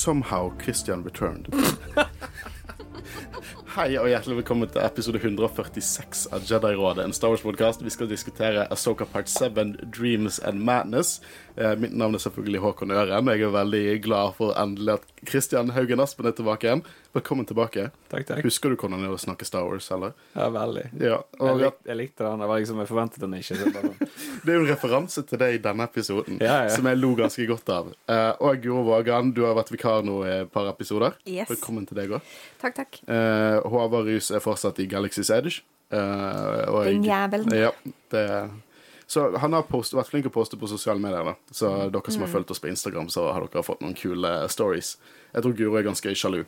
Somehow Christian returned. Hei og hjertelig velkommen til episode 146 av Jedi-rådet, en Star Wars-podkast. Vi skal diskutere Asoka Part 7, Dreams and Madness. Eh, mitt navn er selvfølgelig Håkon Øren. Jeg er veldig glad for endelig at Christian Haugen Aspen er tilbake igjen. Velkommen tilbake. Takk, takk. Husker du hvordan det er å snakke Star Wars, eller? Ja, veldig. Ja, Jeg, lik, jeg likte den. Det var liksom, jeg forventet den ikke. Det var sånn. Det er jo en referanse til deg i denne episoden, Ja, ja. som jeg lo ganske godt av. Uh, og Guro Vågan, du har vært vikar nå i et par episoder. Yes. Velkommen til deg òg. Takk, takk. Uh, Håvard Rus er fortsatt i Galaxy's Edge. Uh, Den jævelen. Ja, det så han har post, vært flink til å poste på sosiale medier. da Så dere som har fulgt oss på Instagram, så har dere fått noen kule stories. Jeg tror Guro er ganske sjalu.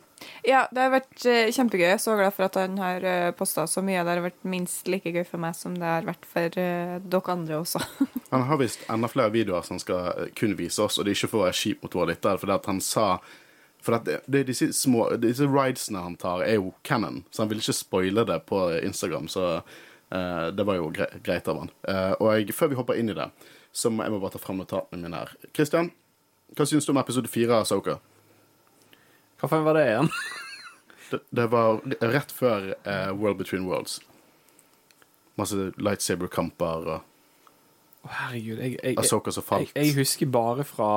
Ja, det har vært eh, kjempegøy. Jeg er så glad for at han har uh, posta så mye. Det har vært minst like gøy for meg som det har vært for eh, dere andre også. Han har visst enda flere videoer som han skal eh, kun vise oss, og det er ikke for å være kjip mot vår lytter, fordi at han sa For det, det, disse små Disse ridesene han tar, er jo canon, så han vil ikke spoile det på Instagram, så uh, det var jo gre greit av han. Uh, og jeg, før vi hopper inn i det, så må jeg må bare ta fram notatene mine her. Christian, hva syns du om episode fire av Soka? Hva faen var det igjen? Det, det var rett før uh, World Between Worlds. Masse lightsaber-kamper og herregud. Jeg, jeg, jeg, jeg, jeg husker bare fra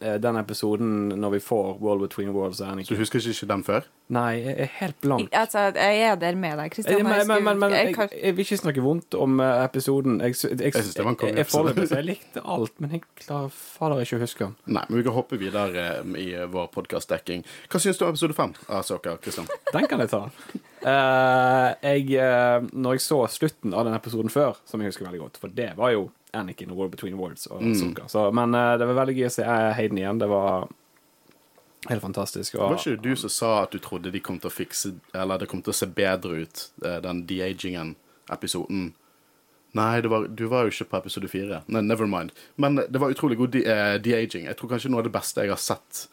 eh, den episoden når vi får World Between Worlds Så Du husker ikke den før? Nei, jeg er helt blank. altså, jeg er der med deg, Kristian. men, men, men, men jeg, jeg, jeg vil ikke snakke vondt om eh, episoden. Jeg, jeg, jeg, synes det var en jeg, jeg, kongeepisode. jeg likte alt, men jeg klarer fader ikke å huske den. Nei, men vi kan hoppe videre eh, i eh, vår podkastdekking. Hva syns du om episode fem av Soka, Kristian? Den kan jeg ta. Uh, jeg, uh, når jeg så slutten av den episoden før, som jeg husker veldig godt, for det var jo Anakin og War Between Worlds og Mm. Ahsoka. Så, men uh, det var veldig gøy å se eh, Hayden igjen. Det var helt fantastisk. Var ikke du som sa at du trodde de kom til å fikse Eller det kom til å se bedre ut, eh, den de-agingen-episoden? Nei, det var, du var jo ikke på episode fire. Nei, never mind. Men det var utrolig god de-aging. de-aging. Jeg tror kanskje noe av det beste jeg har sett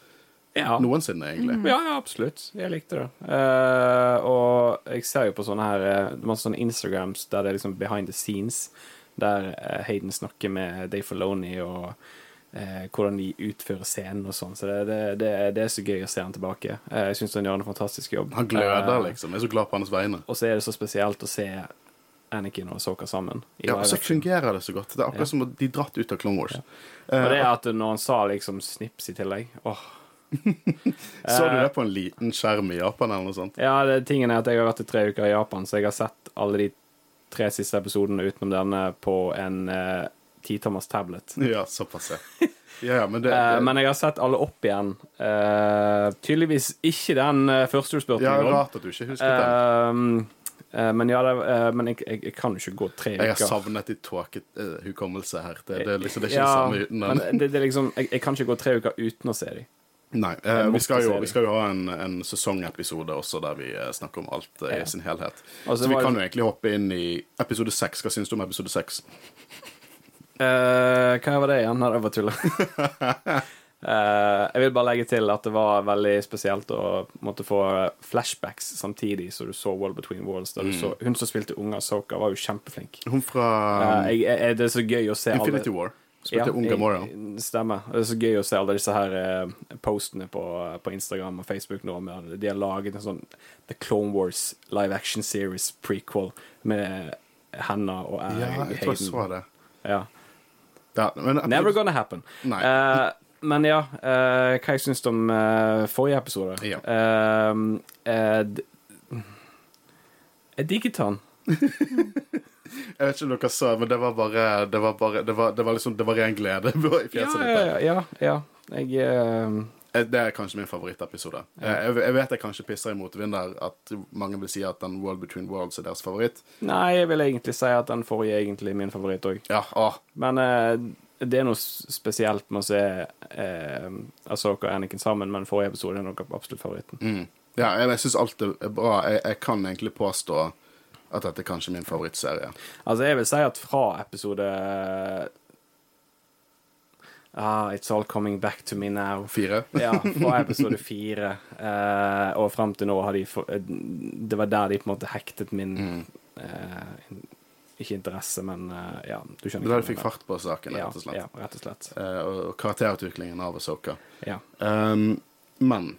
ja. noensinne, egentlig. Ja, ja, absolutt. Jeg likte det. Uh, og jeg ser jo på sånne her eh, masse sånne Instagrams der det er liksom behind the scenes, der eh, Hayden snakker med Dave Filoni og eh, hvordan de utfører scenen og sånn. Så det, det, det, det er så gøy å se han tilbake. Eh, jeg syns han gjør en fantastisk jobb. Han gløder, Eh, liksom. Jeg er så glad på hans vegne. Og så er det så spesielt å se Anakin og Soka sammen. Ja, og så fungerer det så godt. Det er akkurat Ja. som de dratt ut av Clone Wars. Og det Eh, er at når han sa liksom snips i tillegg Åh. så du eh, det på en liten skjerm i Japan, eller noe sånt? Ja, det, tingen er at jeg har vært i tre uker i Japan, så jeg har sett alle de tre siste episodene utenom denne på en eh, titommers tablet. Ja, såpass, ja. Ja, ja, men det, Eh, det men jeg har sett alle opp igjen. Uh, tydeligvis ikke den første du spurte ja. Rart at du ikke husket den. Uh, men ja, det, men jeg, jeg, jeg kan jo ikke gå tre uker. Jeg har savnet ditt tåket eh, hukommelse her. Det, det, liksom, det er ikke ja, det samme uten men den. det, det er liksom, jeg, jeg kan ikke gå tre uker uten å se dem. Nei, eh, vi, skal jo, vi skal jo ha en, en sesongepisode også der vi eh, snakker om alt eh, i sin helhet. Altså, Så vi kan jo egentlig hoppe inn i episode seks. Hva syns du om episode seks? Uh, hva var det igjen? Nei, det var tull. Uh, jeg vil bare legge til at det var veldig spesielt å måtte få flashbacks samtidig så du så World Between Worlds. Mm. så, hun som spilte unge Soka, var jo kjempeflink. Hun fra uh, jeg, jeg, det er så gøy å se Infinity alle War. Spilte ja, jeg- Mora. Stemmer. Det er så gøy å se alle disse her eh, postene på, på Instagram og Facebook nå. Med, de har laget en sånn The Clone Wars live action series prequel med Hanna og Hayden Ja, jeg tror jeg så det. Ja. Da, men, Never gonna happen. Nei. Uh, men ja, uh, hva jeg syns om uh, forrige episode Ja. Uh, Jeg digget han. Jeg vet ikke om dere så, men det var bare Det var, bare, det var, det var liksom Det var ren glede i fjeset ditt. ja, ja, ja. ja. Jeg Eh, Det er kanskje min favorittepisode. Eh, Jeg, jeg vet jeg kanskje pisser i motvind der at mange vil si at den World Between Worlds er deres favoritt. Nei, jeg vil egentlig si at den forrige er egentlig min favoritt òg. Ja, Men eh, det er noe spesielt med å se eh, Asoka og Anakin sammen, men forrige episode er nok absolutt favoritten. Mm. Ja, jeg, jeg syns alt er bra. Jeg, jeg kan egentlig påstå at dette er kanskje min favorittserie. Altså, jeg vil si at fra episode Ah, It's all coming back to me now. Fire? Ja, fra episode fire eh, og fram til nå har de eh, Det var der de på en måte hektet min Mm. eh, Ikke interesse, men eh, ja, du skjønner. Det var da du fikk fart på saken, Ja, rett og slett. ja, rett og slett. Eh, og karakterutviklingen av Asoka. Ja. Um, Men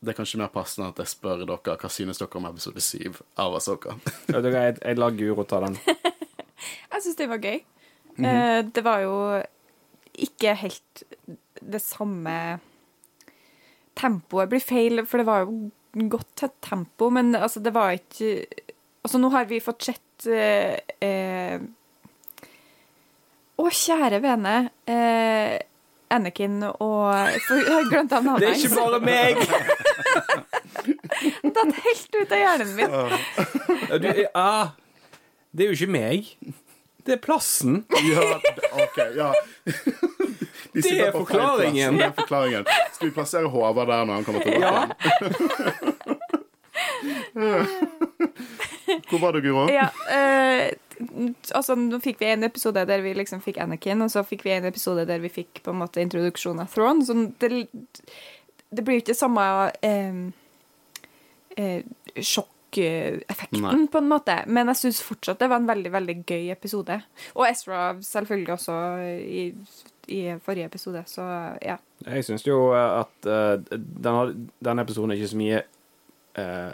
det er kanskje mer passende at jeg spør dere hva synes dere om episode 7 av Asoka. Jeg, jeg lar Guro ta den. Jeg syns det var gøy. Eh, det var jo ikke helt det samme tempoet. blir feil, for det var jo godt tett tempo, men altså, det var ikke Altså, nå har vi fått sett eh, eh, Å, kjære vene. Eh, Anakin og Jeg har glemt av navnet Det er ikke bare meg! Det datt helt ut av hjernen min. Ja, Du, ah, det er jo ikke meg. Det er plassen. Ja, OK, ja. De Det er forklaringen. Det er forklaringen. Skal vi plassere Håvard der når han kommer tilbake? Ja. Hvor var du, Guro? Ja, eh, altså, nå fikk vi en episode der vi liksom fikk Anakin, og så fikk vi en episode der vi fikk på en måte introduksjon av Thrawn. Så det, det blir jo ikke samme eh, eh, sjokkeffekten, Nei. på en måte. Men jeg syns fortsatt det var en veldig, veldig gøy episode. Og Ezra selvfølgelig også i, i forrige episode, så ja. Jeg syns jo at uh, den, har- den episoden er ikke så mye uh,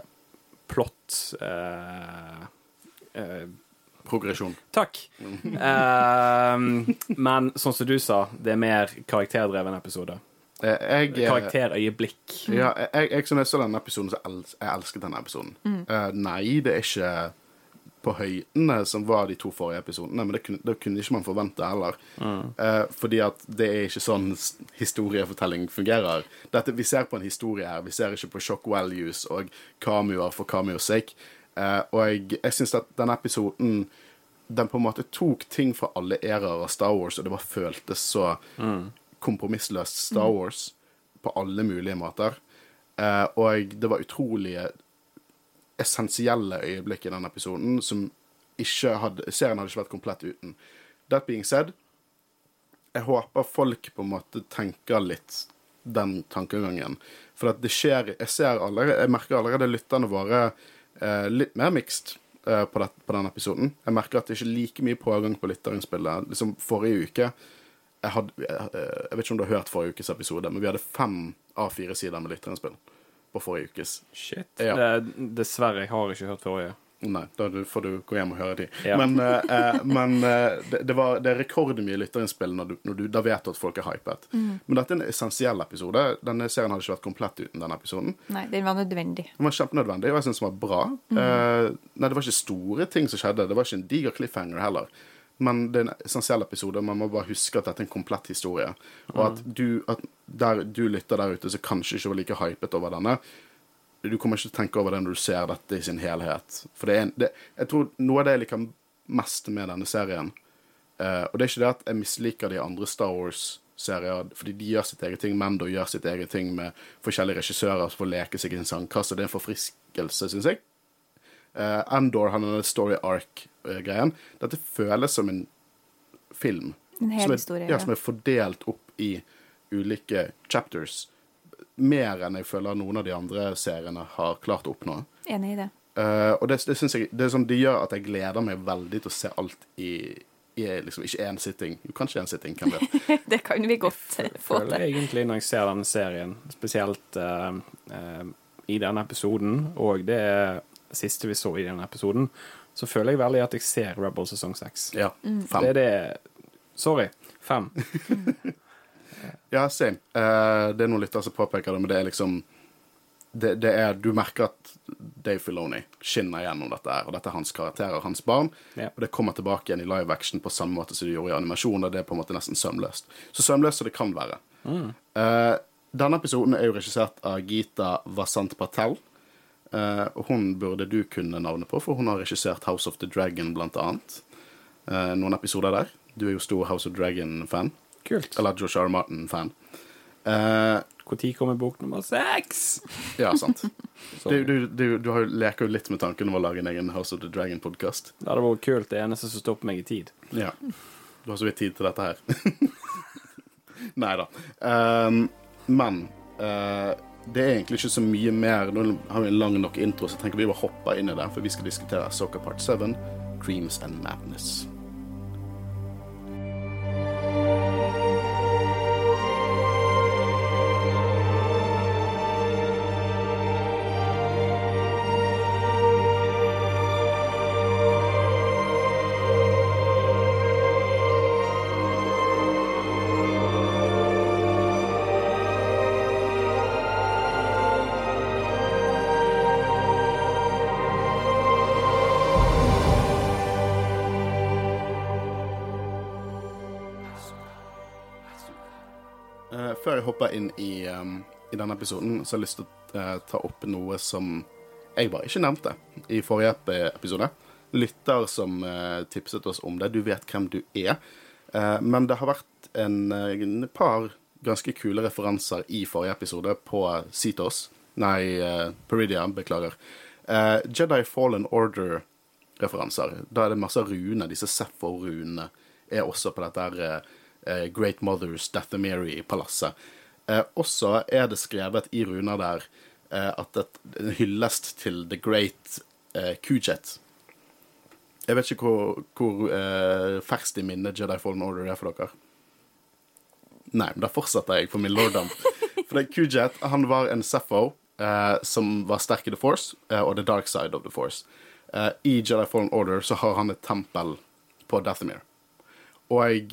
plott uh, eh, Progresjon. Takk. Uh, men sånn som du sa, det er mer karakterdreven episode. Eh, Jeg, eh, Karakterøyeblikk. ja, jeg, jeg, som jeg så denne episoden, så els, jeg elsket denne episoden. Eh, nei, det er ikke på høydene som var de to forrige episodene, men det kunne, det kunne ikke man forvente heller. Eh, fordi at det er ikke sånn historiefortelling fungerer. Dette, vi ser på en historie her, vi ser ikke på shock values og cameoer for cameos sake. Eh, og jeg, jeg syns at denne episoden den på en måte tok ting fra alle æraer av Star Wars, og det bare føltes så kompromissløst Star Wars på alle mulige måter. Eh, og det var utrolige essensielle øyeblikk i den episoden som hadde Serien hadde ikke vært komplett uten. That being said, jeg håper folk på en måte tenker litt den tankegangen. For at det skjer Jeg ser allerede, jeg merker allerede lytterne våre litt mer mixed eh, på, det, på den episoden. Jeg merker at det ikke er like mye pågang på lytterinnspillet. Liksom forrige uke jeg, hadde, jeg, jeg vet ikke om du har hørt forrige ukes episode, men vi hadde fem av fire sider med lytterinnspill på forrige ukes. Shit. Ja. Det, dessverre, jeg har ikke hørt forrige. Nei, da får du gå hjem og høre de. Ja. Men, eh, eh, men eh, det, det, var, det er rekordmye lytterinnspill når, du, når du da vet at folk er hypet. Men dette er en essensiell episode. Denne serien hadde ikke vært komplett uten denne episoden. Nei, den var nødvendig. Den var kjempenødvendig, og jeg syns den var bra. Eh, nei, det var ikke store ting som skjedde. Det var ikke en diger cliffhanger heller. Men det er en essensiell episode. Man må bare huske at dette er en komplett historie. Og at du, at der du lytter der ute, som kanskje ikke var like hypet over denne. Du kommer ikke til å tenke over det når du ser dette i sin helhet. For det er en, det, jeg tror noe av det jeg liker mest med denne serien uh, Og det er ikke det at jeg misliker de andre Star Wars-serier, fordi de gjør sitt eget ting. Mando gjør sitt eget ting med forskjellige regissører som får leke seg i sin sandkasse. Det er en forfriskelse, syns jeg. Uh, Andor har denne story arc-greien. Dette føles som en film. En hel som er, historie. Ja, som er fordelt opp i ulike chapters. Mer enn jeg føler noen av de andre seriene har klart å oppnå. Enig i det. Uh, og det, det jeg det, er sånn, det gjør at jeg gleder meg veldig til å se alt i, i liksom, ikke én sitting. Jo, Kanskje én sitting, hvem vet. Det kan vi godt få til. jeg egentlig når jeg ser denne serien, spesielt uh, uh, i denne episoden, og det siste vi så i denne episoden, så føler jeg veldig at jeg ser Rebel sesong seks. Ja, Mm. fem. Det er det Sorry. Fem. Ja, same. Uh, det er noen lyttere som påpeker det, men det er liksom det, det er, Du merker at Dave Filoni skinner gjennom dette, her, og dette er hans karakterer, hans barn. Ja. Og det kommer tilbake igjen i live action på samme måte som det gjorde i animasjon, og det er på en måte nesten sømløst. Så sømløst som det kan være. Eh, denne episoden er jo regissert av Gita Vasant Patel. Eh, og hun burde du kunne navnet på, for hun har regissert House of the Dragon, blant annet. Noen episoder der. Du er jo stor House of Dragon-fan. Kult. Eller Josh R. Martin-fan. Eh, Når kommer bok nummer seks? ja, sant. Du, du, du, du leker jo litt med tanken om å lage en egen House of the Dragon-podkast. Det hadde vært kult. Det eneste som stopper meg i tid. Ja. Du har så vidt tid til dette her. Nei da. Um, men uh, det er egentlig ikke så mye mer. Nå har vi en lang nok intro, så jeg tenker vi bare hopper inn i det, for vi skal diskutere Soccer Part 7, Dreams and Madness. Hopper inn i, um, i denne episoden, så har jeg lyst til å uh, ta opp noe som jeg bare ikke nevnte i forrige episode. Lytter som uh, tipset oss om det. Du vet hvem du er. Uh, men det har vært en, en par ganske kule referanser i forrige episode på Cetos. Nei, Peridia, beklager. Jedi Fallen Order-referanser. Da er det masse runer. Disse Sepho-runene er også på dette her, Great Mothers Dathomiri-palasset. Eh, også er det skrevet i runer der eh, at det en hyllest til The Great eh, Kujet. Jeg vet ikke hvor, hvor eh, ferskt i minnet Jedi Fallen Order er for dere. Nei, men da fortsetter jeg for min lorddom. For det, Kujet han var en Sepho eh, som var sterk i The Force, eh, og the dark side of The Force. Eh, I Jedi Fallen Order så har han et tempel på Dathomir. Og jeg,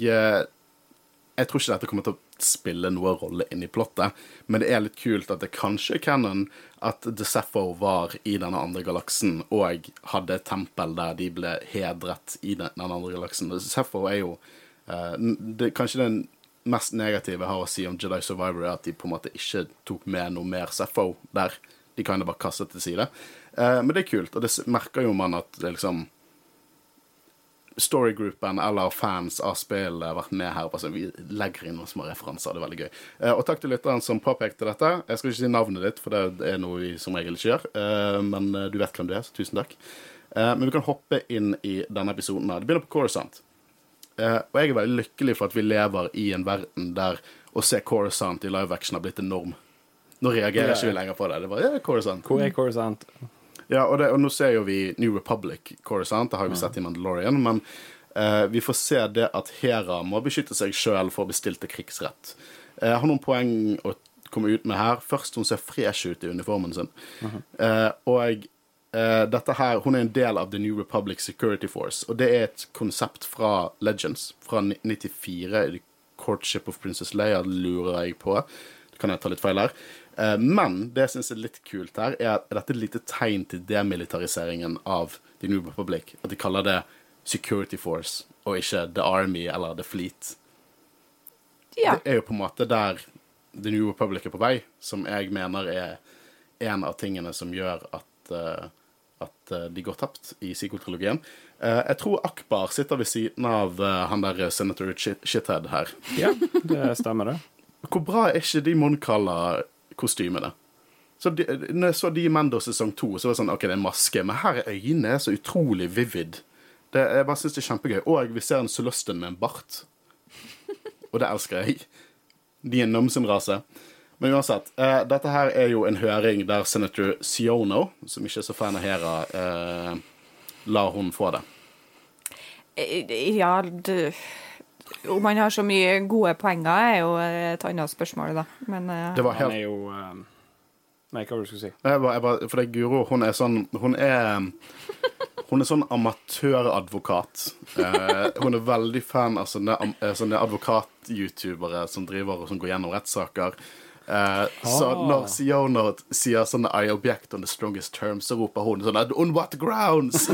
jeg tror ikke dette kommer til å spille noen rolle inn i plottet, men det er litt kult at det kanskje er canon at The Sepho var i denne andre galaksen og hadde et tempel der de ble hedret i den, den andre galaksen. Sepho er jo uh, det, Kanskje den mest negative jeg har å si om Jedi Survivor, er at de på en måte ikke tok med noe mer Sepho der. De kan jo bare kaste til side. Uh, men det er kult, og det merker jo man at det liksom storygroupen eller fans av spillet har vært med her. Altså, vi legger inn noen små referanser. Det er veldig gøy. Eh, og takk til lytteren som påpekte dette. Jeg skal ikke si navnet ditt, for det er noe vi som regel ikke gjør. Eh, men eh, du vet hvem du er, så tusen takk. Eh, men vi kan hoppe inn i denne episoden. her. Det begynner på Coruscant. Og jeg er veldig lykkelig for at vi lever i en verden der å se Coruscant i live action har blitt en norm. Nå reagerer jeg ikke vi lenger på det. Det var, ja, Coruscant. Hvor er Coruscant? Ja, og, det, og nå ser jo vi New Republic Coruscant, det har vi sett i Mandalorian, men eh, vi får se det at Hera må beskytte seg sjøl for å bli stilt til krigsrett. Eh, Jeg har noen poeng å komme ut med her. Først, hun ser fresh ut i uniformen sin. Eh, og eh, dette her, hun er en del av The New Republic Security Force, og det er et konsept fra Legends fra ni- 94. The Courtship of Princess Leia, lurer jeg på. Det kan jeg ta litt feil her. Eh, Men det jeg syns er litt kult her, er at dette er et lite tegn til demilitariseringen av The New Republic. At de kaller det Security Force, og ikke The Army eller The Fleet. Ja. Det er jo på en måte der The New Republic er på vei, som jeg mener er en av tingene som gjør at, eh, at eh, de går tapt i sequel-trilogien. Eh, jeg tror Akbar sitter ved siden av han der senator Shithead her. Ja, det stemmer, det. Hvor bra er ikke de Moncala-kostymene? Så de, når jeg så de Mando sesong to, så var det sånn OK, det er maske, men her er øynene så utrolig vivid. Det, jeg bare syns det er kjempegøy. Og vi ser en Sulluston med en bart. Og det elsker jeg. De er en sin rase. Men uansett, eh, dette her er jo en høring der senator Siono, som ikke er så fan av Hera, eh, lar hun få det. Eh, Ja, du Om han har så mye gode poenger, er jo et annet spørsmål, da. Men eh, Det var Han er jo um... Nei, hva var det du skulle si? Jeg bare, jeg bare, for det er Guro, hun er sånn Hun er Hun er sånn amatøradvokat. Eh, hun er veldig fan av sånne, eh, sånne advokat-youtubere som driver og som går gjennom rettssaker. Eh, Så Ah. når Siona sier sånn I object on the strongest terms, så roper hun sånn On what grounds?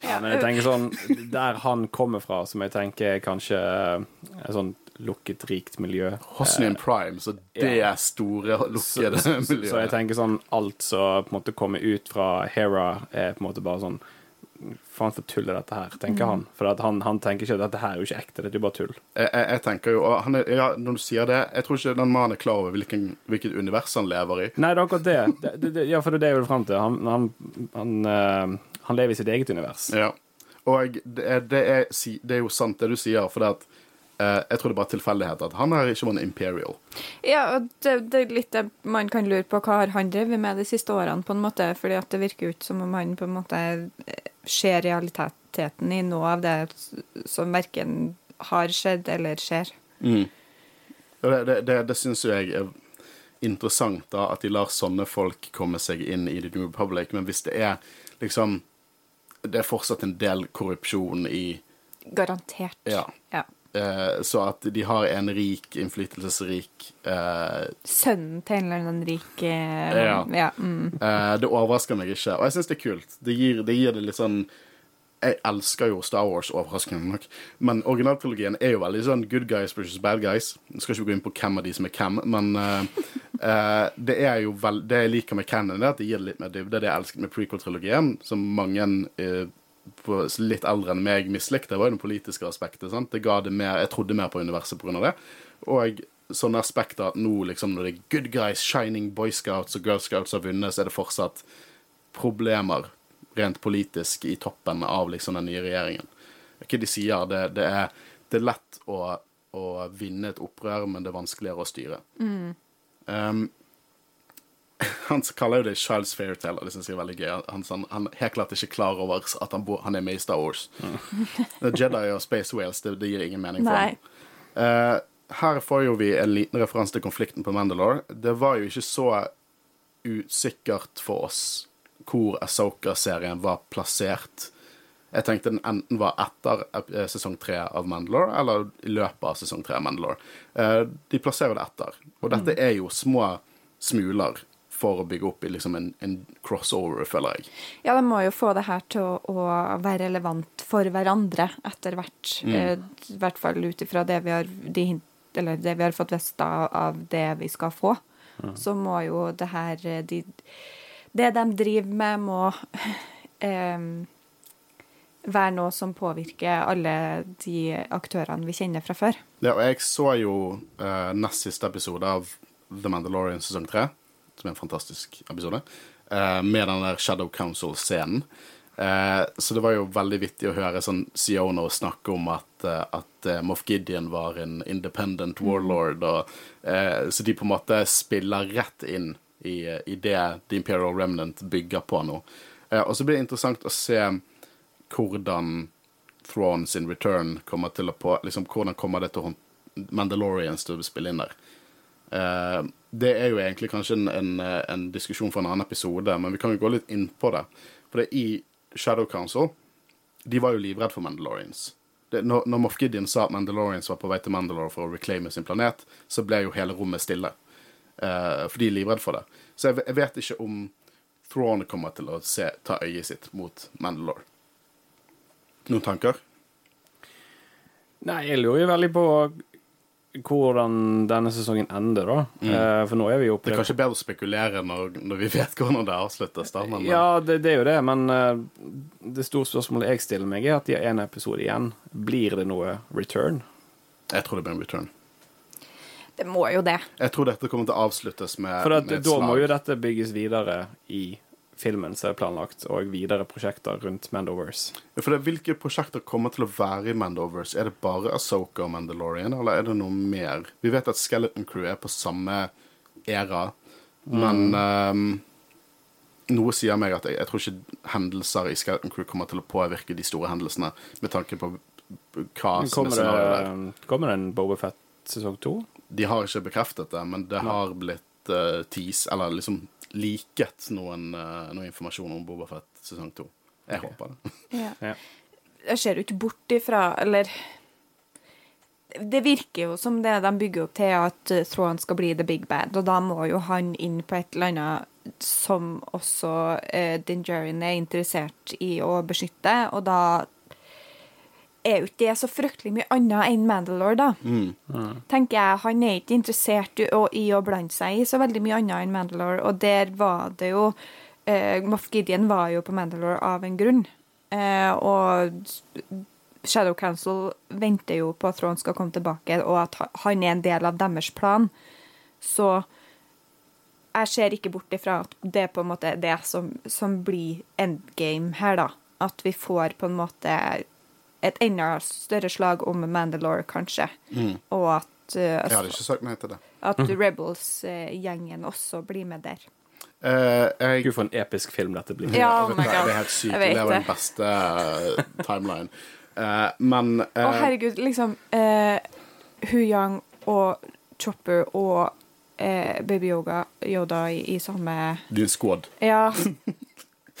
Ja, men jeg tenker sånn Der han kommer fra, som jeg tenker er kanskje eh, et sånn lukket, rikt miljø Hosnian Prime, så det ja. er store, lukkede så, så jeg tenker sånn alt som på en måte kommer ut fra Hera, er på en måte bare sånn Faen for tull er dette her, tenker han. For at han, han tenker ikke at dette her er jo ikke ekte, dette er jo bare tull. Jeg, jeg, jeg tenker jo, og han er, ja, Når du sier det Jeg tror ikke den mannen er klar over hvilken, hvilket univers han lever i. Nei, det er akkurat det. det, det, det ja, for det er det jeg vil fram til. Han, han, han, eh, han lever i sitt eget univers. Ja. Og det er, det, er, det er jo sant, det du sier, for det at eh, jeg tror det er bare tilfeldighet at han her ikke var en Imperial. Ja, og det, det er litt det man kan lure på. Hva har han drevet med de siste årene, på en måte? Fordi at det virker ut som om han på en måte eh, ser realiteten i noe av det som verken har skjedd eller skjer. Mm. det, det, det, det syns jo jeg er interessant, da, at de lar sånne folk komme seg inn i The New Republic, men hvis det er liksom Det er fortsatt en del korrupsjon i Garantert. Ja. Ja. eh, Så at de har en rik, innflytelsesrik eh, Sønnen til en eller annen rik eh, Ja. ja mm. Eh, det overrasker meg ikke, og jeg syns det er kult. Det gir det, gir det litt sånn Jeg elsker jo Star Wars, overraskende nok. Men originaltrilogien er jo veldig sånn good guys versus bad guys. Jeg skal ikke gå inn på hvem av de som er hvem, men uh, uh, det er jo vel, det jeg liker med Cannon, er at det gir litt mer dybde. Det jeg elsket med prequel-trilogien, som mange uh, litt eldre enn meg mislikte, var jo det politiske aspektet. sant? Det ga det mer, Jeg trodde mer på universet pga. det. Og sånne aspekter at nå, liksom, når det er good guys, shining boy scouts og girl scouts har vunnet, så er det fortsatt problemer rent politisk i toppen av liksom den nye regjeringen. Det er ikke de sier, det, det, er, det er lett å, å vinne et opprør, men det er vanskeligere å styre. Um, han kaller jo det Child's Fairytale, og det syns jeg er veldig gøy. Han, han, han er helt klart ikke klar over at han, bo, han er med i Star Wars. Jedi og Space Wales, det, det gir ingen mening for Nei. ham. Uh, her får jo vi en liten referanse til konflikten på Mandalore. Det var jo ikke så usikkert for oss hvor Asoka-serien var plassert. Jeg tenkte den enten var etter eh, sesong tre av Mandalore, eller i løpet av sesong tre av Mandalore. Eh, de plasserer det etter. Og dette er jo små smuler for å bygge opp i liksom en, en crossover, føler jeg. Ja, de må jo få det her til å, å være relevant for hverandre etter hvert. Mm. I hvert fall ut ifra det vi har de, det vi har fått vite av, det vi skal få. Så må jo det her eh, de, Det de driver med, må eh, være noe som påvirker alle de aktørene vi kjenner fra før. Ja, og jeg så jo eh, nest siste episode av The Mandalorian sesong tre, som er en fantastisk episode, eh, med den der Shadow Council-scenen. Eh, så det var jo veldig vittig å høre sånn Siono snakke om at, eh, at eh, Moff Gideon var en independent warlord, og, eh, så de på en måte spiller rett inn i, i det The Imperial Remnant bygger på nå. Eh, og så blir det interessant å se hvordan Thrawn sin return kommer til å på liksom, Hvordan kommer det til å Mandalorians til å spille inn der? Eh, det er jo egentlig kanskje en, en, en diskusjon for en annen episode, men vi kan jo gå litt inn på det. For det er i Shadow Council De var jo livredde for Mandalorians. Det, når, når Moff Gideon sa at Mandalorians var på vei til Mandalore for å reclaime sin planet, så ble jo hele rommet stille. Eh, for de er livredd for det. Så jeg, jeg vet ikke om Thrawn kommer til å se, ta øyet sitt mot Mandalore. Noen tanker? Nei, jeg lurer jo veldig på hvordan denne sesongen ender, da. Eh, for nå er vi jo Det er kanskje bedre å spekulere når, når vi vet hvordan det avsluttes. da, men Ja, det, det er jo det, men uh, det store spørsmålet jeg stiller meg, er at de har én episode igjen. Blir det noe return? jeg tror det blir en return. Det må jo det. Jeg tror dette kommer til å avsluttes med, For at, med et da slag. må jo dette bygges videre i filmen som er planlagt, og videre prosjekter rundt Mandoverse. Ja, For det, Hvilke prosjekter kommer til å være i Mandovers? Er det bare Asoka og Mandalorian, eller er det noe mer? Vi vet at Skeleton Crew er på samme æra, men um noe sier meg at jeg, jeg tror ikke hendelser i Skeleton Crew kommer til å påvirke de store hendelsene, med tanke på hva som er Kommer scenarioet der. kommer det en Boba Fett sesong to? De har ikke bekreftet det, men det har blitt uh, tease, eller liksom liket noen, uh, noen informasjon om Boba Fett sesong to. Jeg håper det. Ja. Ja. Jeg ser jo ikke bort ifra Eller det virker jo som det de bygger opp til, at eh, Thrawn skal bli the big bad. Og da må jo han inn på et eller annet som også uh, Dingerin er interessert i å beskytte. Og da er jo ikke det så fryktelig mye annet enn Mandalore, da. Tenker jeg, Han er ikke interessert i å, blande seg i så veldig mye annet enn Mandalore. Og der var det jo eh, Moff Gideon var jo på Mandalore av en grunn. Eh, og Shadow Council venter jo på at Thrawn skal komme tilbake, og at han er en del av deres plan. Så jeg ser ikke bort ifra at det er på en måte det som, som blir endgame her, da. At vi får på en måte et enda større slag om Mandalore, kanskje. Og at, eh, Jeg hadde ikke sagt nei til det. at Rebels-gjengen også blir med der. Uh, jeg Gud, for en episk film dette blir. Ja, oh my god. Det er helt sykt. Det var er jo den beste uh, timeline. Uh, men Å, uh... oh, herregud, liksom eh, Hu Yang og Chopper og eh, Baby Yoga, Yoda i, i samme din squad Ja.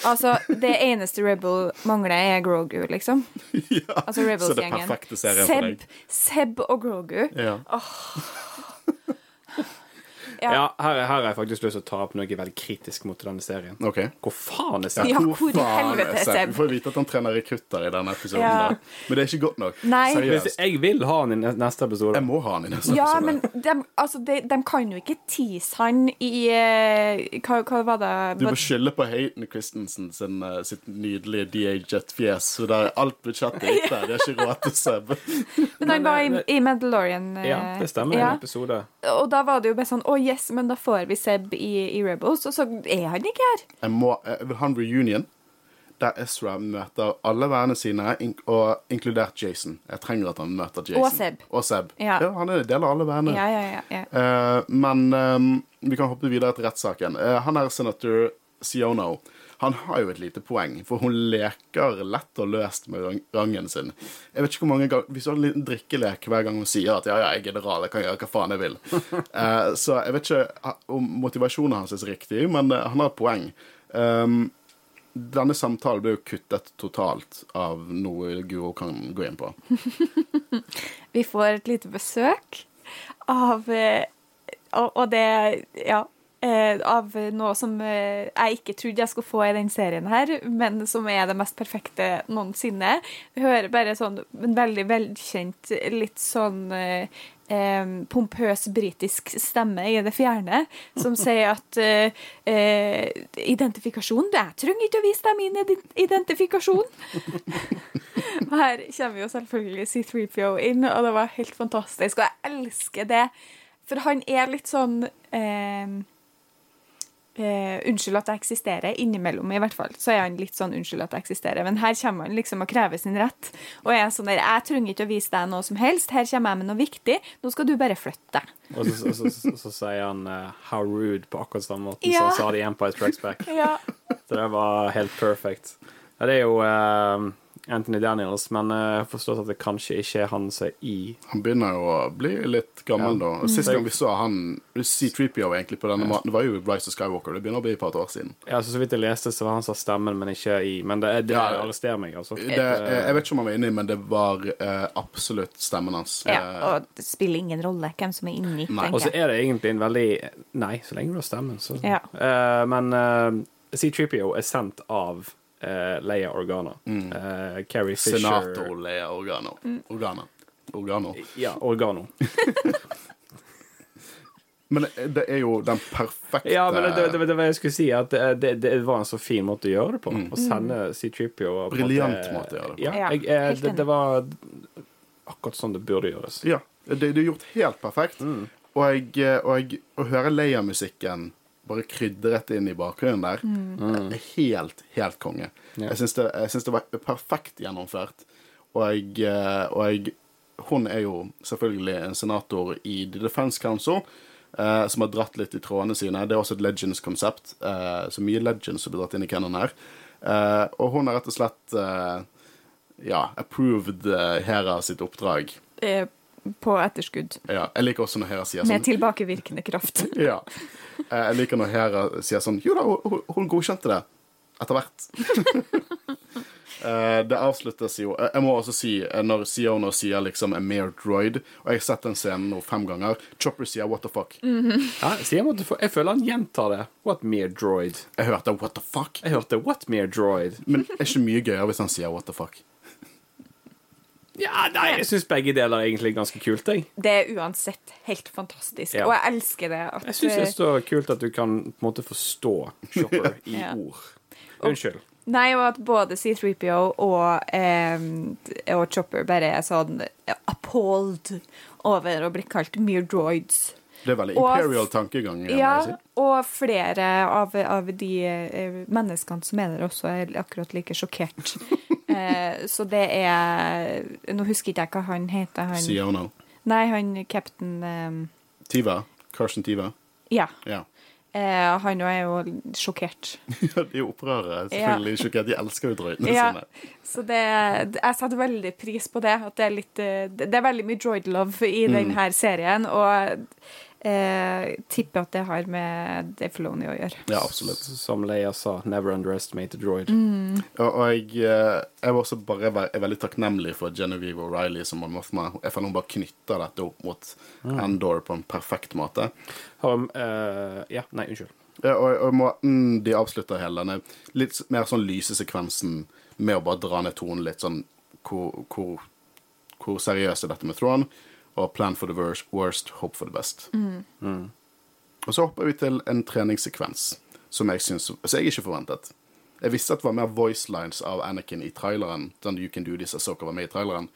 Altså, det eneste Rebel mangler, er Grogu, liksom. ja. Altså Rebels-gjengen. Seb, Seb og Grogu. Ja. Ja. Ja, her, her har jeg faktisk lyst til å ta opp noe veldig kritisk mot denne serien. Okay. Hvor faen er Ja, Seb? hvor faen helvete, er Seb? Vi får vite at han trener rekrutter i denne episoden, Ja. men det er ikke godt nok. Nei. Seriøst. Jeg vil ha han i neste episode. Jeg må ha han i neste Ja, episode. men de, altså, de, de kan jo ikke tease han i uh, Hva, hva var det? Du må skylde på Hayden Christensen sin, uh, sitt nydelige DA-jet-fjes. Så der alt budsjettet gikk der. Det er ikke råd til Seb. Men han var i, i Mandalorian. Uh, Ja, det stemmer. ja. En episode. Og da var det jo bare sånn Å, yes, men da får vi Seb i, i Rebels. Og så er han ikke her. Jeg, må, jeg vil ha en reunion der Ezra møter alle vennene sine, ink og inkludert Jason. Jeg trenger at han møter Jason. Og Seb. Og Seb. Ja. han er en del av alle vennene. Ja, ja, ja. ja. Eh, men um, vi kan hoppe videre til rettssaken. Uh, han er senator Siono. Han har jo et lite poeng, for hun leker lett og løst med rangen sin. Jeg vet ikke hvor mange ganger, Hvis du har en liten drikkelek hver gang hun sier at ja, ja, jeg er general, jeg kan gjøre hva faen jeg vil. Uh, så jeg vet ikke om motivasjonen hans er riktig, men uh, han har et poeng. Um, denne samtalen ble jo kuttet totalt av noe Guro kan gå inn på. Vi får et lite besøk av eh, Og og det Ja. Eh, Av noe som eh, jeg ikke trodde jeg skulle få i den serien her, men som er det mest perfekte noensinne. Vi hører bare sånn en veldig velkjent, litt sånn eh, eh, pompøs britisk stemme i det fjerne, som sier at eh, eh, identifikasjon Jeg trenger ikke å vise deg min identifikasjon. Her kommer jo selvfølgelig C3PO inn, og det var helt fantastisk. Og jeg elsker det, for han er litt sånn eh, eh, Unnskyld at jeg eksisterer, innimellom i hvert fall. Så er han litt sånn unnskyld at jeg eksisterer. Men her kommer han liksom og krever sin rett. Og jeg er sånn der, jeg trenger ikke å vise deg noe som helst. Her kommer jeg med noe viktig. Nå skal du bare flytte deg. Og så, så, så, så, så sier han uh, 'how rude' på akkurat samme måten Ja. som han sa det i Empire Tracks Back. Ja. Så det var helt perfect. Ja, det er jo eh, Anthony Daniels, men eh, jeg har forstått at det kanskje ikke er han som er i Han begynner jo å bli litt gammel Ja. da. Sist Mm. gang vi så han C3PO egentlig på denne måten, det var jo Rise of Skywalker. Det begynner å bli et par år siden. Ja, så, så vidt jeg leste, så var han som har stemmen, men ikke i Men det, det Ja. arresterer meg, altså. Det, jeg vet ikke om han var inni, men det var uh, absolutt stemmen hans. ja. Eh, Og det spiller ingen rolle hvem som er inni, Nei. Og så er det egentlig en veldig Nei, så lenge du har stemmen, så Ja. uh, Men uh, C3PO er sendt av uh, Leia Organa. Eh, Carrie Fisher Senator Leia Organo. Organa Organo. Ja, Organo. Men det er jo den perfekte Ja, men det, det, det, det var jeg skulle si, at det, det, det var en så fin måte å gjøre det på. Å sende C3PO og på en Briljant måte å gjøre det på. Ja, jeg, jeg, eh, det, det var akkurat sånn det burde gjøres. Ja. Det, det er gjort helt perfekt. Mm. Og, jeg, eh, og jeg, å høre Leia-musikken bare krydret inn i bakgrunnen der, er helt, helt konge. Ja. Jeg syns det, jeg syns det var perfekt gjennomført. Og jeg, eh, og jeg Hun er jo selvfølgelig en senator i The Defense Council. eh, som har dratt litt i trådene sine. Det er også et Legends-konsept. eh, så mye Legends som blir dratt inn i canon her. Eh, og hun har rett og slett eh, ja, approved eh, Hera sitt oppdrag. Eh, På etterskudd. Ja, jeg liker også når Hera sier Med sånn tilbakevirkende kraft. ja. Eh, Jeg liker når Hera sier sånn Jo da, hun, hun godkjente det. Etter hvert. Eh, det avsluttes jo eh, Jeg må også si, når Siona sier liksom 'a mere droid', og jeg har sett den scenen nå fem ganger, Chopper sier 'what the fuck'. Ja, så jeg, måtte jeg føler han gjentar det. What mere droid? Jeg hørte 'what the fuck', Jeg hørte what mere droid. men er ikke mye gøyere hvis han sier 'what the fuck'. Ja, nei, jeg syns begge deler er egentlig ganske kult, jeg. Det er uansett helt fantastisk, Ja. og jeg elsker det. At, Jeg syns det er så kult at du kan på en måte forstå Chopper i Ja. ord. Unnskyld. Nei, og at både C3PO og, eh, og Chopper bare er sånn appalled over å bli kalt mere droids. Det er veldig imperial tankegang. Ja, si. og flere av, av de eh, menneskene som er der også, er akkurat like sjokkert. eh, så det er Nå husker ikke jeg hva han heter. Han, Siono. nei, han cap'n eh, Tiva. Carson Tiva. Ja. Ja. Eh, han er jo sjokkert. Ja, de opprørere. Selvfølgelig sjokkert. De elsker jo droidene Ja. sine. Så det, jeg setter veldig pris på det. At det er litt eh, Det er veldig mye droid love i denne serien. Og eh, tipper at det har med Dave Filoni å gjøre. Ja, absolutt. Som Leia sa, 'never underestimate a droid'. Og, og jeg, eh, jeg var også bare er veldig takknemlig for Genevieve O'Reilly som Mon Mothma. Jeg føler hun bare knytter dette opp mot Endor på en perfekt måte. Har, uh, ja, nei, unnskyld. Ja, og, og måten de avslutter hele denne litt mer sånn lyse sekvensen med å bare dra ned tonen litt sånn hvor, hvor, hvor seriøst er dette med Thrawn? Og plan for the worst, worst hope for the best. Og så hopper vi til en treningssekvens som jeg synes, som jeg ikke forventet. Jeg visste at det var mer voice lines av Anakin i traileren. Sånn You Can Do This Ahsoka var med i traileren.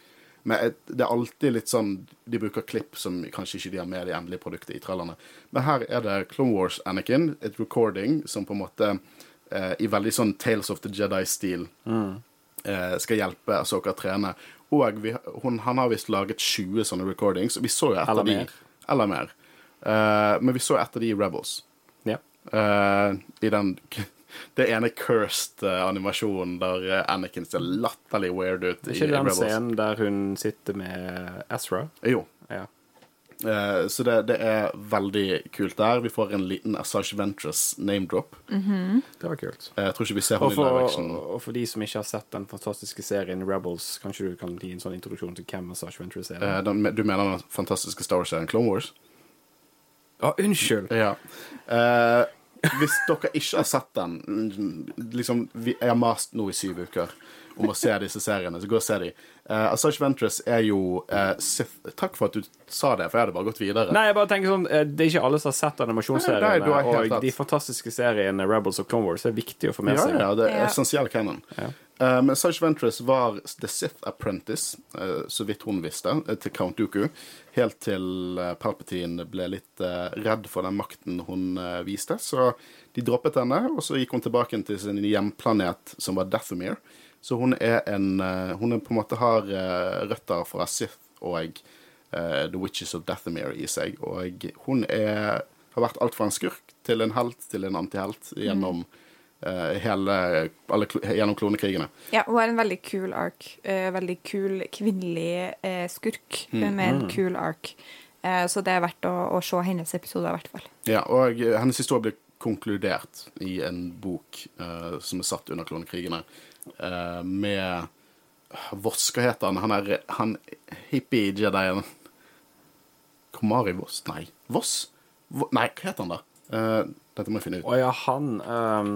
Men det er alltid litt sånn De bruker klipp som kanskje ikke de har med det endelige produktet i trailerne. Men her er det Clone Wars Anakin, et recording som på en måte eh, i veldig sånn Tales of the Jedi-stil eh, skal hjelpe Ahsoka å trene. Og vi, hun, han har visst laget 20 sånne recordings, vi så jo etter Eller de mer. Eller mer. Uh, men vi så etter de i Rebels. Ja. Uh, I den det ene cursed eh, animasjonen der Anakin ser latterlig weird ut ikke den Rebels. scenen der hun sitter med Ezra? Jo. Ja. Eh, så det, det er veldig kult der. Vi får en liten Assange Ventures name drop. Det var kult. Eh, jeg tror ikke vi ser henne i live action. og for de som ikke har sett den fantastiske serien Rebels, kanskje du kan gi en sånn introduksjon til hvem Massage Ventures er? Eh, den, du mener den fantastiske Star Wars-serien Clone Wars? Å, unnskyld! Ja. Eh, hvis dere ikke har sett den liksom, Jeg har mast nå i syv uker om å se disse seriene, så gå og se de. Uh, Assange Ventress er jo uh, Sith Takk for at du sa det, for jeg hadde bare gått videre. Nei, jeg bare tenker sånn eh, Det er ikke alle som har sett Nei, nei, animasjonsseriene, du har helt og de fantastiske seriene Rebels og Clone Wars er viktig å få med Ja, seg. ja, det er Ja. essensiell canon. Ja. Uh, men Assange Ventress var The Sith Apprentice, eh, så vidt hun visste, eh, til Count Dooku. Helt til eh, Palpatine ble litt eh, redd for den makten hun eh, viste. Så de droppet henne, og så gikk hun tilbake til sin hjemplanet, som var Dathomir. Så hun er en eh, Hun er på en måte har eh, røtter fra Sith og uh, The Witches of Dathomir i seg. Og hun er, har vært alt fra en skurk til en helt til en antihelt gjennom eh, hele alle, gjennom klonekrigene. Ja, hun har en veldig kul ark. Uh, veldig kul kvinnelig skurk skurk med en kul ark. Eh, så det er verdt å, å se hennes episoder, i hvert fall. Ja, og hennes historie blir konkludert i en bok som er satt under klonekrigene, eh, med Voss, hva heter han? Han er han hippie-jedien Komari Voss? Nei. Voss? V nei, hva heter han da? Uh, dette må jeg finne ut. Å ja, han um...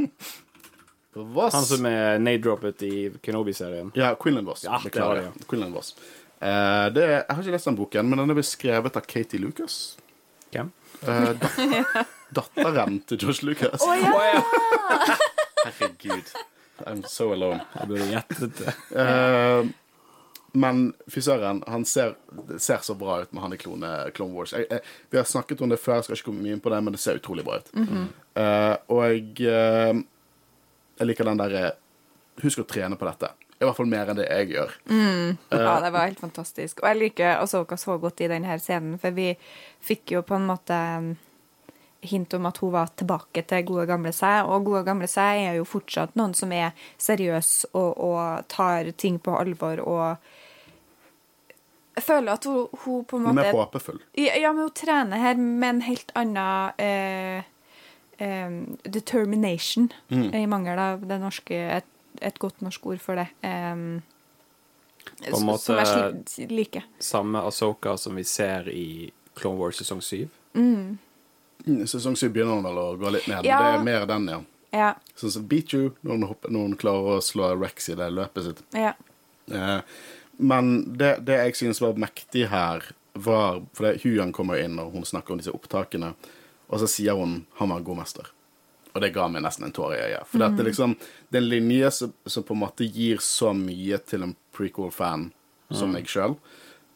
Voss? Han som er nade-droppet i Kenobi-serien. Ja, Quinlan Voss. Ja, det var det, Quinlan Voss. Uh, det jeg har ikke lest den boken, men den er beskrevet av Katie Lucas. Hvem? Uh, dat datteren til Josh Lucas. Å ja! Herregud. I'm so alone. Jeg burde gjettet det. Eh, men fy søren, han ser, ser så bra ut med han i Clone, Clone Wars. Jeg, jeg, vi har snakket om det før, jeg skal ikke komme mye inn på det, men det ser utrolig bra ut. Eh, og jeg, eh, jeg liker den derre Husk å trene på dette. I hvert fall mer enn det jeg gjør. Ja, det var helt fantastisk. Og jeg liker Asoka så godt i denne scenen, for vi fikk jo på en måte hint om at hun var tilbake til gode gamle seg, og gode gamle seg er jo fortsatt noen som er seriøs og, og tar ting på alvor og Jeg føler at hun, hun på en Hun er måte håpefull. ja, men hun trener her med en helt annen eh, eh, determination, i mangel av det norske, et, et godt norsk ord for det. Um, På en måte- Som jeg liker. Samme Asoka som vi ser i Clone Wars sesong 7. Mm, Sesong syv begynner å gå litt ned, Ja. men det er mer den, ja. Ja. Sånn som Beat You, når hun, hopper, når hun klarer å slå Rex i det løpet sitt. ja. Eh, men det, det jeg synes var mektig her, var For Huyan kommer inn og hun snakker om disse opptakene, og så sier hun 'han var en god mester'. Og det ga meg nesten en tåre i øyet. For det, er liksom, det er en linje som, som på en måte gir så mye til en prequel-fan som meg sjøl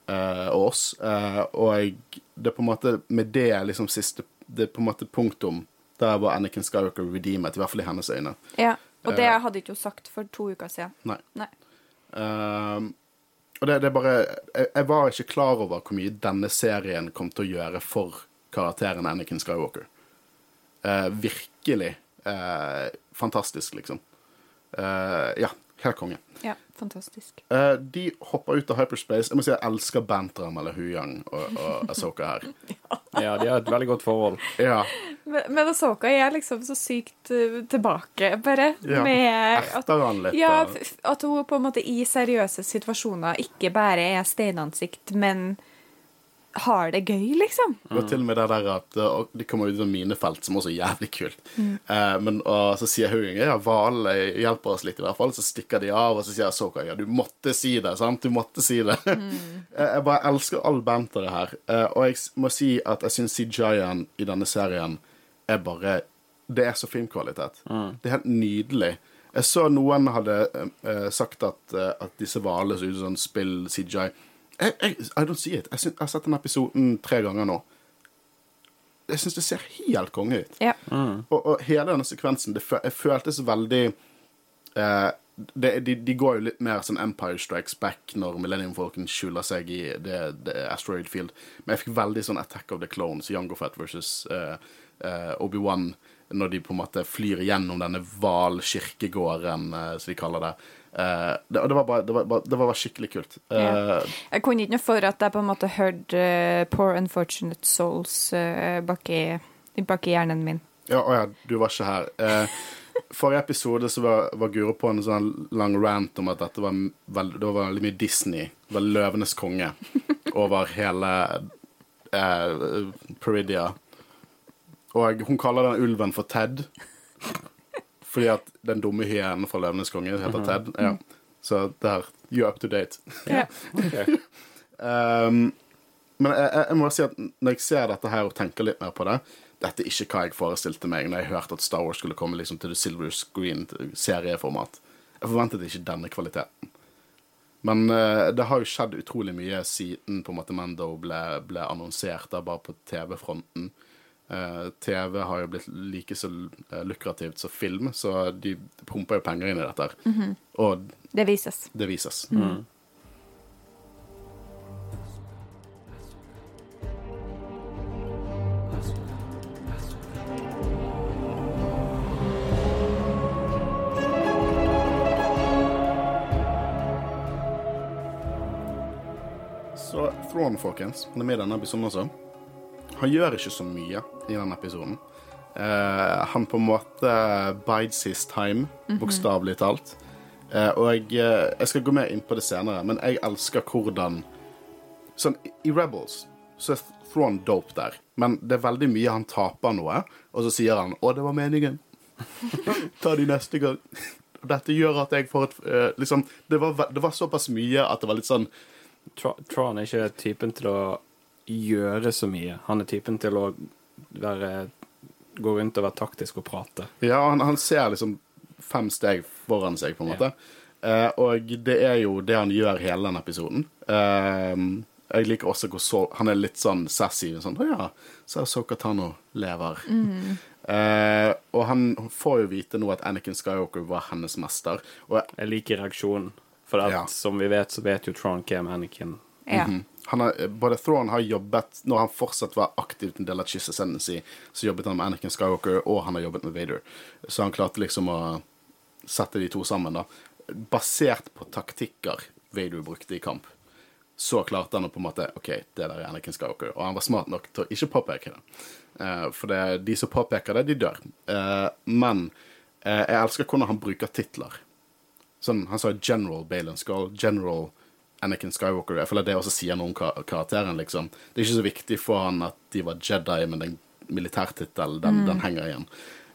og oss. Eh, og jeg, det er på en måte med det liksom siste Det er på en måte punktum der var Anakin Skywalker redeemet, i hvert fall i hennes øyne. ja. Og det Eh. hadde ikke hun sagt for to uker siden. Nei. Nei. Um, og det, det er bare jeg, jeg var ikke klar over hvor mye denne serien kom til å gjøre for karakteren Anakin Skywalker. Uh, virkelig uh, fantastisk, liksom. Uh, ja. Helt konge. Ja, fantastisk. Uh, de hopper ut av hyperspace. Jeg må si jeg elsker Bantram eller Huyang og, og Asoka her. Ja, de har et veldig godt forhold. Ja, Men, men Asoka er liksom så sykt uh, tilbake, bare. ja. Med at, Erter han litt. ja, at hun på en måte i seriøse situasjoner ikke bare er steinansikt, men har det gøy, liksom. Og til og med det der at uh, de kommer ut av minefelt, som også er jævlig kult. Eh, men og så sier hun ja, hvalen hjelper oss litt, i hvert fall. Så stikker de av, og så sier Soka ja, du måtte si det. sant? Du måtte si det. Mm. jeg bare elsker all banteret her. Eh, og jeg må si at jeg syns CGI-en i denne serien er bare Det er så filmkvalitet. Det er helt nydelig. Jeg så noen hadde eh, eh, sagt at, eh, at disse hvalene så ut som sånn spill CGI. Jeg, jeg, I don't see it. Jeg, synes, jeg har sett den episoden tre ganger nå. Jeg syns det ser helt konge ut. Ja. Og, og hele denne sekvensen, det føltes veldig eh, det, de, de går jo litt mer sånn Empire Strikes Back når Millennium-folken skjuler seg i det, det Asteroid Field. Men jeg fikk veldig sånn Attack of the Clones, Young Fett versus eh, eh, Obi-Wan, når de på en måte flyr gjennom denne hvalkirkegården, eh, som de kaller det. Eh, det, det var, bare, det, var, det var bare skikkelig kult. Uh, Ja. Jeg kunne ikke noe for at jeg på en måte hørte uh, Poor Unfortunate Souls uh, bak, i, bak i hjernen min. Ja, å ja, du var ikke her. Eh, forrige episode så var, var Guro på en sånn lang rant om at dette var, veld, det var veldig mye Disney. Det var Løvenes konge over hele eh, Peridia. Og hun kaller den ulven for Ted. Fordi at den dumme hyenen fra Løvenes konge heter Ted. Ja. Så der You're up to date. Yeah. Um, men jeg, jeg, jeg må si at når jeg ser dette her og tenker litt mer på det Dette er ikke hva jeg forestilte meg når jeg hørte at Star Wars skulle komme liksom til the silver Screen serieformat. Jeg forventet ikke denne kvaliteten. Men uh, det har jo skjedd utrolig mye siden på en måte Mando ble, ble annonsert, da, bare på TV-fronten. Eh, TV har jo blitt like så eh, lukrativt som film, så de pumper jo penger inn i dette. her. Og Det vises. det vises. Så Throne, folkens, han er med i denne episoden også. Han gjør ikke så mye i denne episoden. Eh, han på en måte bides his time, bokstavelig talt. Eh, og jeg, eh, jeg skal gå mer inn på det senere, men jeg elsker hvordan Sånn, I Rebels så er Thrawn dope der, men det er veldig mye han taper noe, og så sier han 'Å, det var meningen'. Ta de neste gang. Dette gjør at jeg får et eh, Liksom, det var, det var såpass mye at det var litt sånn Tra- Tron er ikke typen til å gjøre så mye. Han er typen til å være gå rundt og være taktisk og prate. Ja, han, han ser liksom fem steg foran seg, på en måte. Eh, og det er jo det han gjør hele den episoden. Eh, jeg liker også hvor så, han er litt sånn sassy. Sånn, 'Å ja, så er Sokatano lever'. Eh, og han får jo vite nå at Anakin Skywalker var hennes mester. Og Jeg liker reaksjonen. For at, Ja. som vi vet, så vet jo Tron hvem Anakin Ja. Mhm. han har, både Thrawn har jobbet Når han fortsatt var aktivt en del av Chiss Ascendancy, så jobbet han med Anakin Skywalker, og han har jobbet med Vader. Så han klarte liksom å sette de to sammen, da. Basert på taktikker Vader brukte i kamp. Så klarte han å på en måte OK, det der er Anakin Skywalker. Og han var smart nok til å ikke påpeke det. Uh, for det, de som påpeker det, de dør. Uh, men uh, jeg elsker hvordan han bruker titler. Sånn, han sa General Balen Skull, General Anakin Skywalker. Jeg føler det også sier noe om ka- karakteren, liksom. Det er ikke så viktig for han at de var Jedi, men den militærtittelen, den, den henger igjen.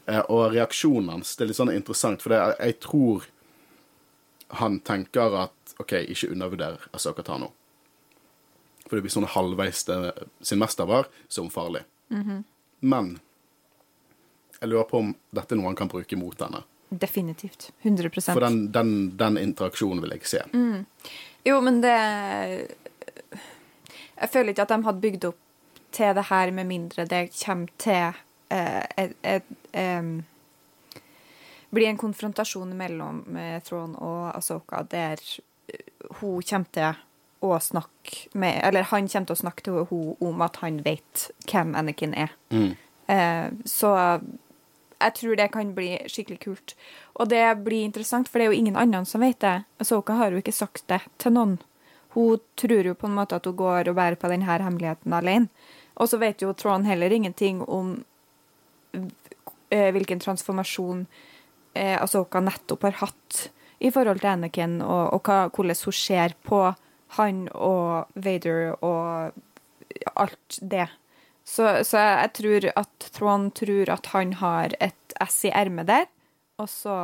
Eh, og reaksjonen hans, det er litt sånn interessant, for det, jeg, tror han tenker at OK, ikke undervurder Asoka Tano. For det blir sånn halvveis det sin mester var, som farlig. Men jeg lurer på om dette er noe han kan bruke mot henne. Definitivt. 100 For den, den, den interaksjonen vil jeg se. Jo, men det Jeg føler ikke at de hadde bygd opp til det her med mindre det kommer til eh, et, et, em, Blir en konfrontasjon mellom Throne Thrawn og Asoka der eh, hun kommer til å snakke med Eller han kommer til å snakke til henne om at han vet hvem Anakin er. Mm. Eh, så jeg tror det kan bli skikkelig kult. Og det blir interessant, for det er jo ingen andre som vet det. Soka har jo ikke sagt det til noen. Hun tror jo på en måte at hun går og bærer på denne hemmeligheten alene. Og så vet jo Trond heller ingenting om eh, hvilken transformasjon eh, Asoka nettopp har hatt i forhold til Anakin, og, og hva, hvordan hun ser på han og Vader og alt det. Så, så jeg tror at Trond tror at han har et ess i ermet der, og så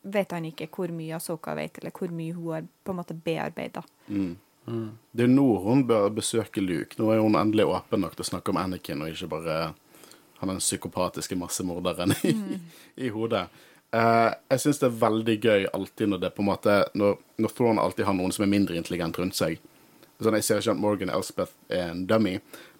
vet han ikke hvor mye Asoka vet, eller hvor mye hun har på en måte bearbeida. Det er nå hun bør besøke Luke. Nå er hun endelig åpen nok til å snakke om Anakin, og ikke bare han den psykopatiske massemorderen i, i hodet. Eh, jeg syns det er veldig gøy alltid når det på en måte Når, når Thrawn alltid har noen som er mindre intelligent rundt seg. Sånn, jeg ser ikke at Morgan Elspeth er en dummy,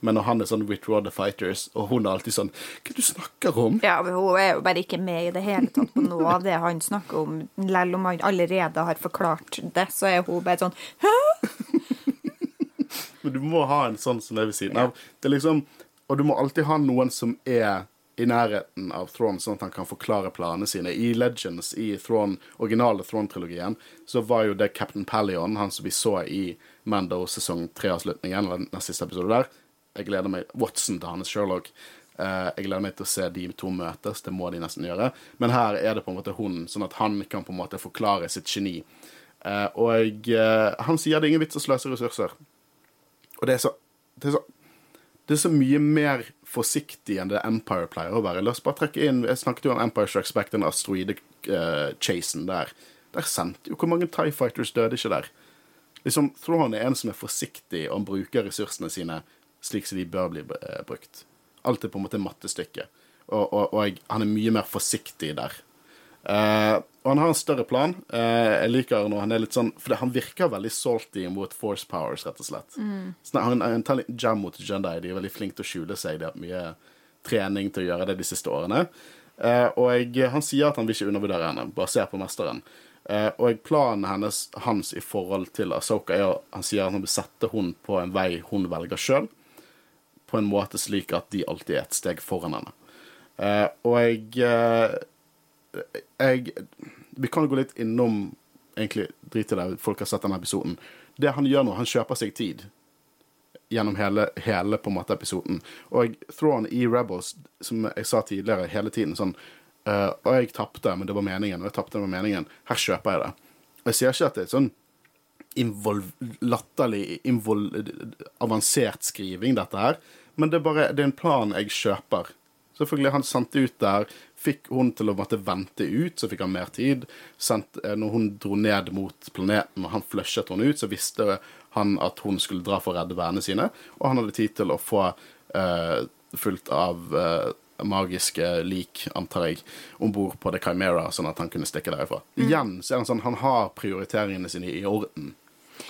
men når han er sånn Withdraw the Fighters, og hun er alltid sånn Hva er det du snakker om? Ja, men hun er jo bare ikke med i det hele tatt på noe av det han snakker om. Selv om han allerede har forklart det, så er hun bare sånn Men du må ha en sånn som er ved siden av. Det er liksom, og du må alltid ha noen som er i nærheten av Thrawn, sånn at han kan forklare planene sine. I Legends, i Thrawn, originale Thrawn-trilogien, så var jo det Captain Pallion, han som vi så i Mando sesong tre-avslutningen, eller den siste episoden der. Jeg gleder meg Watson til hans Sherlock. Eh, jeg gleder meg til å se de to møtes, det må de nesten gjøre. Men her er det på en måte hun, sånn at han kan på en måte forklare sitt geni. Eh, og eh, han sier det er ingen vits å sløse ressurser. Og det er så det er så, det er så mye mer forsiktig enn det Empire pleier å være. La oss bare trekke inn Jeg snakket jo om Empire Strikes Back, den asteroide-chasen der. Der sendte jo Hvor mange Tie Fighters døde ikke der? Liksom, Thrawn er en som er forsiktig og bruker ressursene sine slik som de bør bli eh, brukt. Alt er på en måte mattestykke. Og, og, og jeg, han er mye mer forsiktig der. Uh, og han har en større plan. Uh, jeg liker når han er litt sånn For han virker veldig salty mot force powers, rett og slett. Så han, han tar litt jam mot Jedi. De er veldig flinke til å skjule seg. De har hatt mye trening til å gjøre det de siste årene. Uh, og jeg, han sier at han vil ikke undervurdere henne, bare ser på mesteren. Eh, og planen hennes, hans i forhold til Asoka er han sier at han vil sette henne på en vei hun velger sjøl, på en måte slik at de alltid er et steg foran henne. Eh, og jeg eh, jeg Vi kan gå litt innom Egentlig drit i det, folk har sett denne episoden. Det han gjør nå, han kjøper seg tid gjennom hele, hele på en måte episoden. Og Thrawn i Rebels, som jeg sa tidligere, hele tiden sånn eh, Og jeg tapte, men det var meningen. Og jeg tapte, det var meningen. Her kjøper jeg det. Og jeg sier ikke at det er sånn involv, latterlig involv, avansert skriving, dette her. Men det er bare det er en plan jeg kjøper. Selvfølgelig, han sendte ut der, fikk hun til å måtte vente ut, så fikk han mer tid. Sendt, eh, når hun dro ned mot planeten og han flushet henne ut, så visste han at hun skulle dra for å redde vennene sine, og han hadde tid til å få uh, fullt av eh, magiske lik, antar jeg, om bord på The Chimera, sånn at han kunne stikke derifra. Igjen så er han sånn, han har prioriteringene sine i orden.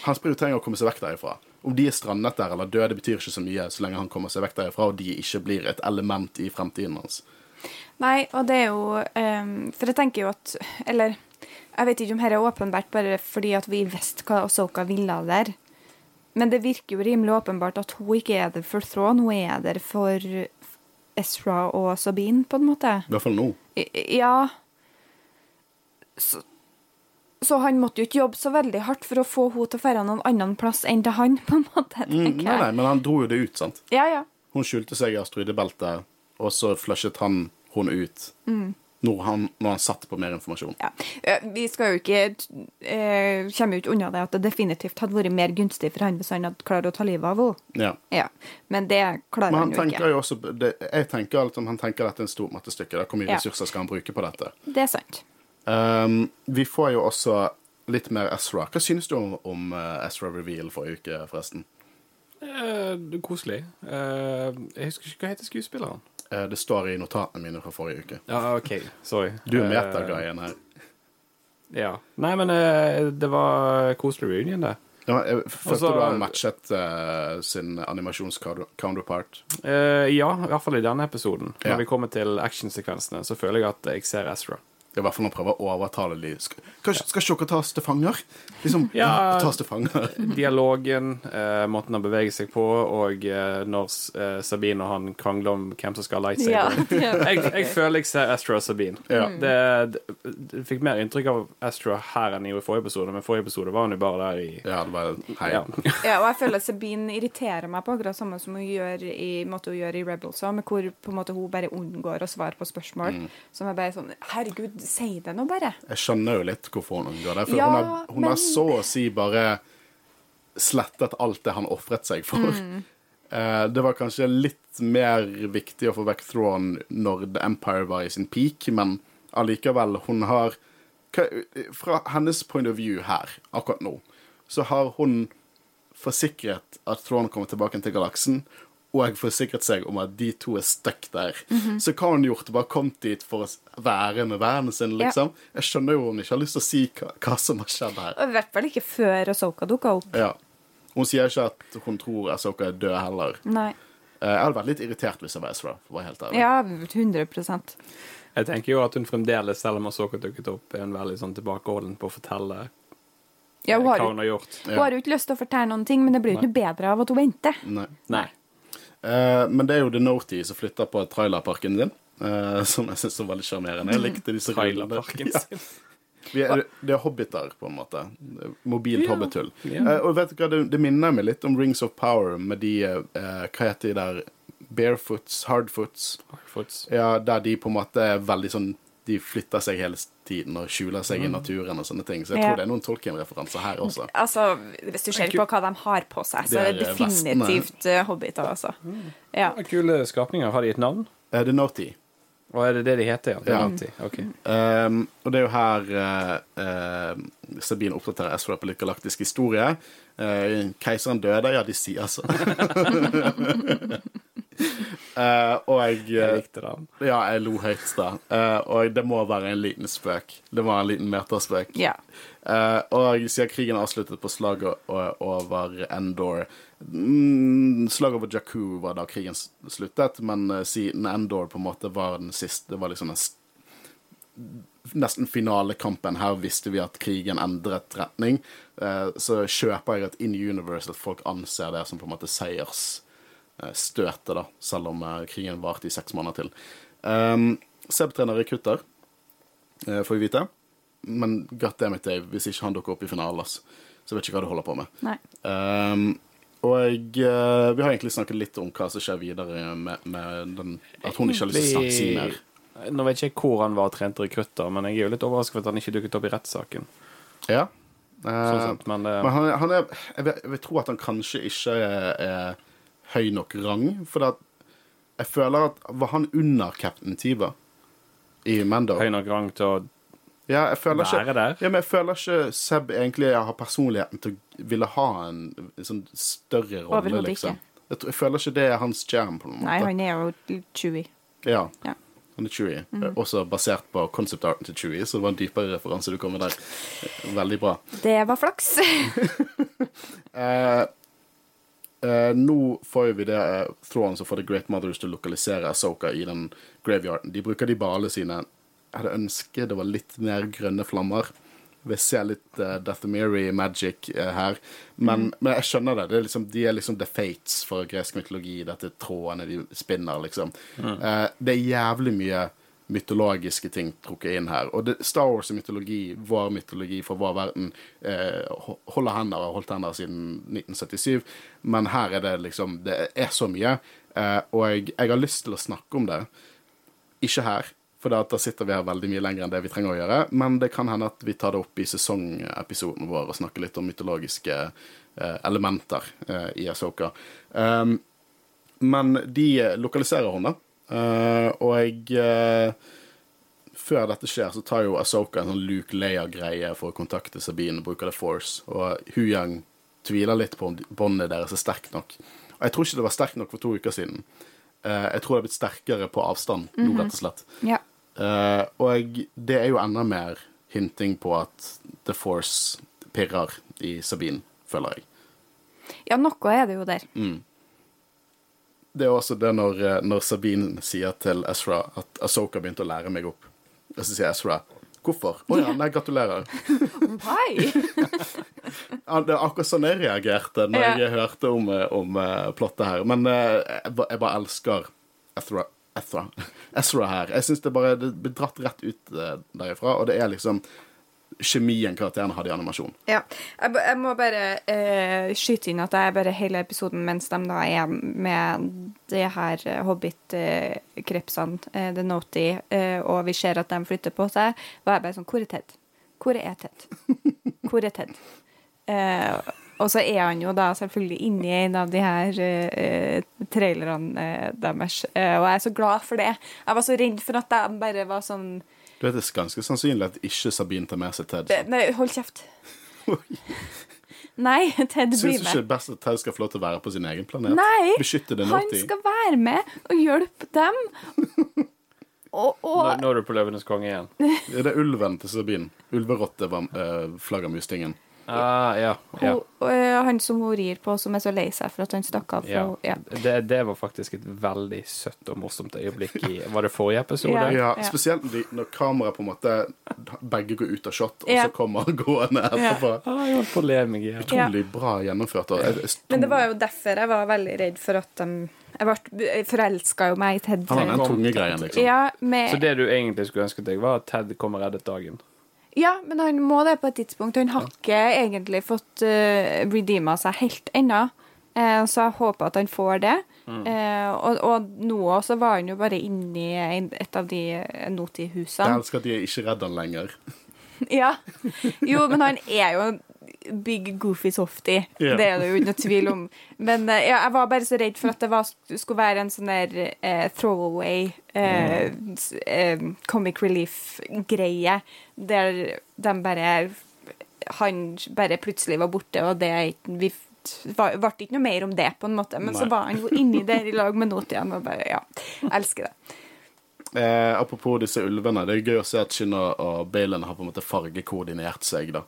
Hans prioritering er å komme seg vekk derifra. Om de er strandet der eller døde, betyr ikke så mye så lenge han kommer seg vekk derifra og de ikke blir et element i fremtiden hans. Nei, og det er jo um, For jeg tenker jo at Eller jeg vet ikke om dette er åpenbart bare fordi at vi visste hva Osoka ville der. Men det virker jo rimelig åpenbart at hun ikke er der for Thrawn, hun er der for Ezra og Sabine, på en måte. I hvert fall nå. I- Ja så, så han måtte jo ikke jobbe så veldig hardt for å få henne til å dra noen annen plass enn til han, på en måte. Mm, nei, nei, men han dro jo det ut, sant. Ja, ja. Hun skjulte seg i asteroidebeltet, og så flushet han hun ut. Når, han, når han satt på mer informasjon. ja. Eh, Vi skal jo ikke eh, Kommer jo ikke unna det at det definitivt hadde vært mer gunstig for han hvis han hadde klart å ta livet av henne. Ja. Ja. Men det klarer Men han, han jo ikke. jo også det, Jeg tenker liksom, han tenker dette er en stort mattestykke. Hvor mye Ja. ressurser skal han bruke på dette? Det er sant. Um, vi får jo også litt mer Ezra. Hva synes du om, om eh, Ezra Reveal forrige uke, forresten? Eh, koselig. Eh, jeg husker ikke hva heter skuespilleren. Eh, det står i notatene mine fra forrige uke. Ja, OK. Sorry. Du er Eh, her. Ja. Nei, men eh, det var koselig reunion, det. Ja, jeg følte Altså- du har matchet uh, sin animasjons-counterpart. Uh, ja, i hvert fall i denne episoden. Når Ja. vi kommer til actionsekvensene, så føler jeg at jeg ser Ezra. I hvert fall når han prøver å overtale de. Skal, skal, skal ikke dere tas til fanger? Liksom, ja, Ja. tas til fanger. Dialogen, eh, måten han beveger seg på, og eh, når eh, Sabine og han krangler om hvem som skal ha Ja. lightsaber. jeg, jeg føler jeg ser Astra og Sabine. Ja. Det, det, det fikk mer inntrykk av Astra her enn i forrige episode, men forrige episode var hun jo bare der i Ja, det var hei. ja. Ja, og jeg føler Sabine irriterer meg på akkurat samme som hun gjør i, måte hun gjør i Rebels med hvor på en måte hun bare unngår å svare på spørsmål. Som er bare sånn Herregud, si det nå bare. Jeg skjønner jo litt hvorfor hun unngår det. For Ja, hun, har, hun har så å si bare slettet alt det han ofret seg for. Mm. Uh, det var kanskje litt mer viktig å få vekk Thrawn når The Empire var i sin peak, men allikevel, hun har Fra hennes point of view her, akkurat nå, så har hun forsikret at Thrawn kommer tilbake til galaksen, og forsikret seg om at de to er stuck der. Mhm. Så hva har hun gjort? Bare kommet dit for å være med vennen sin, Ja. liksom? Jeg skjønner jo hun ikke har lyst til å si hva, hva som har skjedd her. Og I hvert fall ikke før Asoka dukka opp. Ja. Hun sier ikke at hun tror Asoka er død heller. Nei. Eh, Jeg hadde vært litt irritert hvis jeg var Ezra, for å være helt ærlig. Ja, 100 Jeg tenker jo at hun fremdeles, selv om Asoka dukket opp, er en veldig sånn tilbakeholden på å fortelle ja, hun, hva hun har gjort. hun har jo ikke lyst til å fortelle noen ting, men det blir jo ikke noe bedre av at hun venter. Nei. Nei. Eh, men det er jo The Noti som flytter på trailerparken din, eh, som jeg syns var veldig sjarmerende. Jeg likte disse. Trailerparken Ja. sin. Vi er, det er hobbiter, på en måte. Mobilt yeah. hobbitull. Yeah. Og vet du hva, det, det minner meg litt om Rings of Power med de eh, Hva heter de der Barefoots, Hardfoots? hardfoots. Ja, der de på en måte er veldig sånn De flytter seg hele tiden og skjuler seg i naturen og sånne ting. Så jeg Ja. tror det er noen Tolkien-referanser her også. Altså, Hvis du ser på hva de har på seg, så er det er vestene. definitivt uh, hobbiter, altså. Ja. Kule skapninger. Har de et navn? Eh, The Noti. Og er det det de heter? Ja. Ja. alltid. Ok. Um, og det er jo her uh, uh, Sabine oppdaterer Ezra på litt galaktisk historie. Uh, keiseren døde, ja, de sier så. Uh, og Jeg uh, likte den. Ja, jeg lo høyt da. Uh, og det må være en liten spøk. Det var en liten meterspøk. ja. Uh, og siden krigen er avsluttet på slaget over Endor mm, Slaget over Jakku var da krigen sluttet, men uh, siden Endor på en måte var den siste Det var liksom den nesten finalekampen. Her visste vi at krigen endret retning. Uh, så kjøper jeg et in universe at folk anser det som på en måte seiersstøtet, da, selv om uh, krigen varte i seks måneder til. Um, Seb-trener rekrutter, Kutter, uh, får vi vite. Men goddammit, Dave, hvis ikke han dukker opp i finalen, ass, så vet jeg ikke hva du holder på med. Nei. Um, og jeg, eh, vi har egentlig snakket litt om hva som skjer videre med, med den At hun ikke har lyst til å si mer. Nå vet jeg ikke hvor han var og trente rekrutter, men jeg er jo litt overrasket over at han ikke dukket opp i rettssaken. Ja. Sånn Eh, sett, men det, men han, han er jeg vil, jeg vil tro at han kanskje ikke er, er høy nok rang, for at jeg føler at Var han under Captain Tiva i Mando? høy nok rang til å Ja, jeg føler ikke der. Ja, men jeg føler ikke Seb egentlig har personligheten til å ville ha en, en sånn større rolle, liksom. Jeg, jeg føler ikke det er hans jam, på noen måte. Nei, han er jo Chewie. Ja. Ja. Han er Chewie. Også basert på concept arten til Chewie, så det var en dypere referanse du kom med der. Veldig bra. Det var flaks. Eh, eh, nå får vi det eh, Thrawn som får The Great Mothers til å lokalisere Asoka i den graveyarden. De bruker de balene sine. Jeg hadde ønsket det var litt mer grønne flammer. Vi ser litt uh, Dathomiri magic uh, her. Men, men jeg skjønner det. det er liksom, de er liksom the fates for gresk mytologi. Dette trådene de spinner, liksom. Eh, det er jævlig mye mytologiske ting trukket inn her. Og det, Star Wars mytologi, vår mytologi for vår verden, eh, holder hender og har holdt hender siden 1977. Men her er det liksom Det er så mye. Eh, og jeg, jeg har lyst til å snakke om det. Ikke her, for da sitter vi her veldig mye lenger enn det vi trenger å gjøre. Men det kan hende at vi tar det opp i sesongepisoden vår og snakker litt om mytologiske eh, elementer eh, i Asoka. Um, men de lokaliserer henne, eh, og jeg uh, Før dette skjer, så tar jo Asoka en sånn Luke Leia-greie for å kontakte Sabine, og bruker The Force, og Huyang tviler litt på om båndet deres er sterkt nok. Og jeg tror ikke det var sterkt nok for to uker siden. Uh, jeg tror det er blitt sterkere på avstand nå, rett og slett. Yeah. Og det er jo enda mer hinting på at The Force pirrer i Sabine, føler jeg. ja, noe er det jo der. Det er også det når, eh, når Sabine sier til Ezra at Asoka begynte å lære meg opp. Og så sier Ezra Hvorfor? Å ja, nei, gratulerer. Why? Ja, det er akkurat sånn jeg reagerte når Ja. jeg hørte om, eh, om eh, plottet her. Men jeg, ba- jeg bare elsker Ezra, Ezra, Ezra her. Jeg syns det bare det blir dratt rett ut derifra, og det er liksom kjemien karakteren hadde i animasjon. Ja. Jeg, jeg må bare eh, skyte inn at jeg bare hele episoden mens de da er med de her eh, hobbit-krepsene, eh, The Naughty, eh, og vi ser at de flytter på seg, var jeg bare sånn Hvor er Ted? Hvor er Ted? Hvor er Ted? Eh, og så er han jo da selvfølgelig inni en av de her uh, trailerne uh, deres, Uh, og jeg er så glad for det. Jeg var så redd for at de bare var sånn Du vet, Det er ganske sannsynlig at ikke Sabine tar med seg Ted. Nei, hold kjeft. Nei, Ted Syns blir du med. ikke best at Ted skal få lov til å være på sin egen planet? Nei, Beskytte den han skal være med og hjelpe dem. Og, Nå, og nå er du på Løvenes konge igjen. Er det ulven til Sabine? Ulverotte var uh, flaggermustingen. Ah, ja, ja. hun, eh, han som hun rir på, som er så lei seg for at han stakk av. ja. ja. Det, det var faktisk et veldig søtt og morsomt øyeblikk i Var det forrige episode? Ja. Spesielt når kameraet på en måte Begge går ut av shot, og Ja. så kommer han gående etterpå. Ah, jeg holdt på å le meg i. Utrolig bra gjennomført. Men det var jo derfor jeg var veldig redd for at de Jeg forelska jo meg i Ted. Han har den tunge greien, liksom. Ja, Så det du egentlig skulle ønsket deg, var at Ted kom og reddet dagen? Ja, men han må det på et tidspunkt. Han har ikke egentlig fått uh, redeema seg helt ennå. Eh, så jeg håper at han får det. Mm. Eh, og, og nå også var han jo bare inni et av de Jeg Noti-husene. elsker at de er ikke redder lenger. Ja. Jo, men han er jo big goofy softy. Yeah. Det er det jo ingen tvil om. Men uh, ja, jeg var bare så redd for at det var, skulle være en sånn der uh, throwaway eh, eh, comic relief-greie, der de bare Han bare plutselig var borte, og det vi var- ble ikke noe mer om det, på en måte. Men så var han jo inni der i lag med Notian, og bare Ja. Elsker det. Eh, apropos disse ulvene, det er gøy å se at Shinna og, Balen har på en måte fargekoordinert seg. da.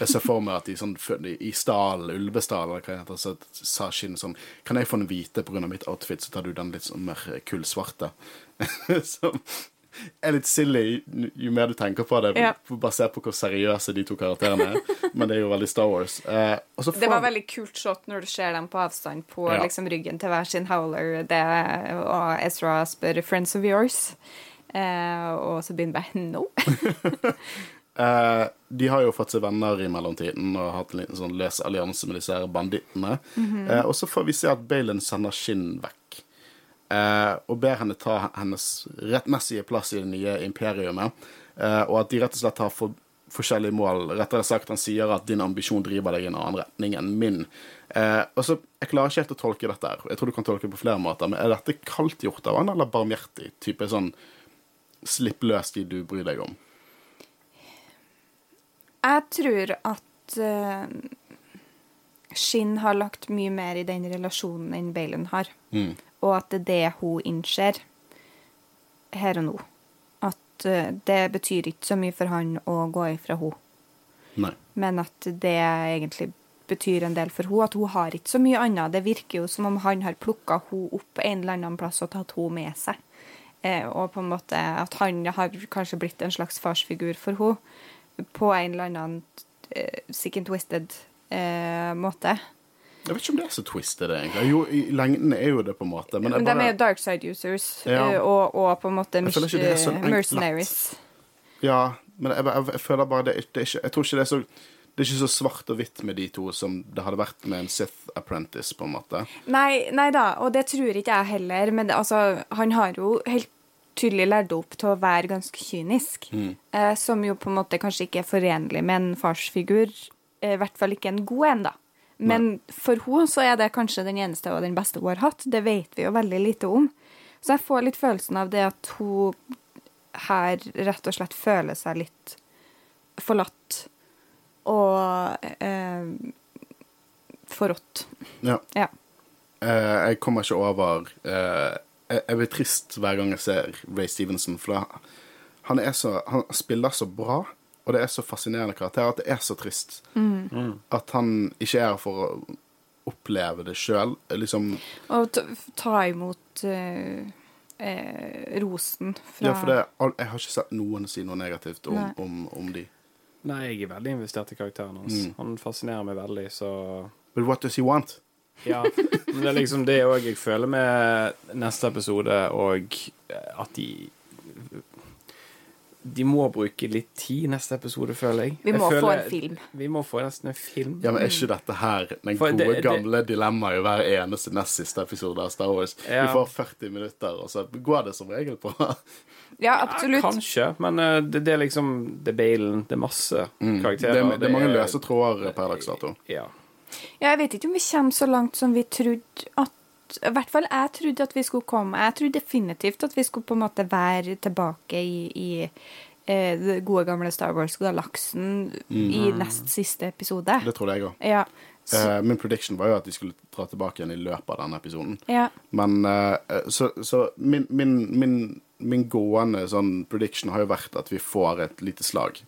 Jeg ser for meg at i, sånn, i stalen, ulvestalen, hva heter, så sa Shin sånn Kan jeg få den hvite pga. mitt outfit, så tar du den litt sånn mer kullsvarte. Som er litt silly jo mer du tenker på det, Ja. basert på hvor seriøse de to karakterene er. Men det er jo veldig Star Wars. Eh, så Det var veldig kult shot når du ser dem på avstand på Ja. liksom, ryggen til hver sin howler. Det, og Ezra spør 'Friends of yours'. Eh, og så begynner bare 'No'. Eh, de har jo fått seg venner i mellomtiden og hatt en liten sånn løs allianse med disse her bandittene. eh, og så får vi se at Balen sender Shin vekk. Eh, og ber henne ta hennes rettmessige plass i det nye imperiumet. Eh, og at de rett og slett har for, forskjellige mål. Rettere sagt, han sier at din ambisjon driver deg i en annen retning enn min. Eh, og så, Jeg klarer ikke helt å tolke dette. her. Jeg tror du kan tolke det på flere måter. Men er dette kaldt gjort av han, eller barmhjertig? Type sånn slipp løs de du bryr deg om. Jeg tror at uh, Shin har lagt mye mer i den relasjonen enn Baylon har. Mm. Og at det er det hun innser her og nå. At eh, det betyr ikke så mye for han å gå ifra henne. Nei. men at det egentlig betyr en del for henne. At hun har ikke så mye annet. Det virker jo som om han har plukka henne opp en eller annen plass og tatt henne med seg. Eh, og på en måte at han har kanskje blitt en slags farsfigur for henne på en eller annen eh, sick and twisted eh, måte. Jeg vet ikke om det er så twisted, egentlig. Jo, i lengden er jo det, på en måte. Men, Men de bare, er dark side users Ja. eh, og, og på en måte mercenaries. Ja, men jeg, jeg, jeg føler bare det, det ikke, Jeg tror ikke det er så det er ikke så svart og hvitt med de to som det hadde vært med en Sith Apprentice, på en måte. Nei, nei da, og det tror ikke jeg heller. Men det, altså, han har jo helt tydelig lært opp til å være ganske kynisk. Eh, som jo på en måte kanskje ikke er forenlig med en farsfigur. eh, I hvert fall ikke en god en, da. Men for henne så er det kanskje den eneste og den beste hun har hatt. Det vet vi jo veldig lite om. Så jeg får litt følelsen av det at hun her rett og slett føler seg litt forlatt og eh, forrådt. Ja. Ja. Eh, jeg kommer ikke over eh, jeg, blir trist hver gang jeg ser Ray Stevenson, for da, han, så, han spiller så bra, og det er så fascinerende karakter at det er så trist. At han ikke er her for å oppleve det sjøl. Liksom Og ta, ta imot eh, eh, rosen fra Ja, for det, jeg har ikke sett noen si noe negativt om, om, om de. Nei, jeg er veldig investert i karakteren hans. Mm. Han fascinerer meg veldig, så But what does he want? Ja. Men det er liksom det òg jeg føler med neste episode, og eh, at de De må bruke litt tid neste episode, føler jeg. Vi jeg må få en film. Vi må få nesten en film. Ja, men Er ikke dette her den For gode, det- det- gamle dilemmaet i hver eneste nest siste episode av Star Wars? Ja. Vi får 40 minutter, og så går det som regel på. Ja, Ja, absolutt. kanskje, men eh, det, det er liksom Det er Balen. Det er masse Mm. Det, karakterer. er, det er mange løse tråder per dags dato. Ja. Ja, jeg vet ikke om vi kommer så langt som vi trodde at I hvert fall jeg trodde at vi skulle komme. Jeg trodde definitivt at vi skulle på en måte være tilbake i, i eh, det gode, gamle Star Wars-galaksen i nest siste episode. Det trodde jeg òg. Ja. Eh, min prediction var jo at de skulle dra tilbake igjen i løpet av denne episoden. ja. Men eh, Så, så min, min, min, min gående sånn prediction har jo vært at vi får et lite slag.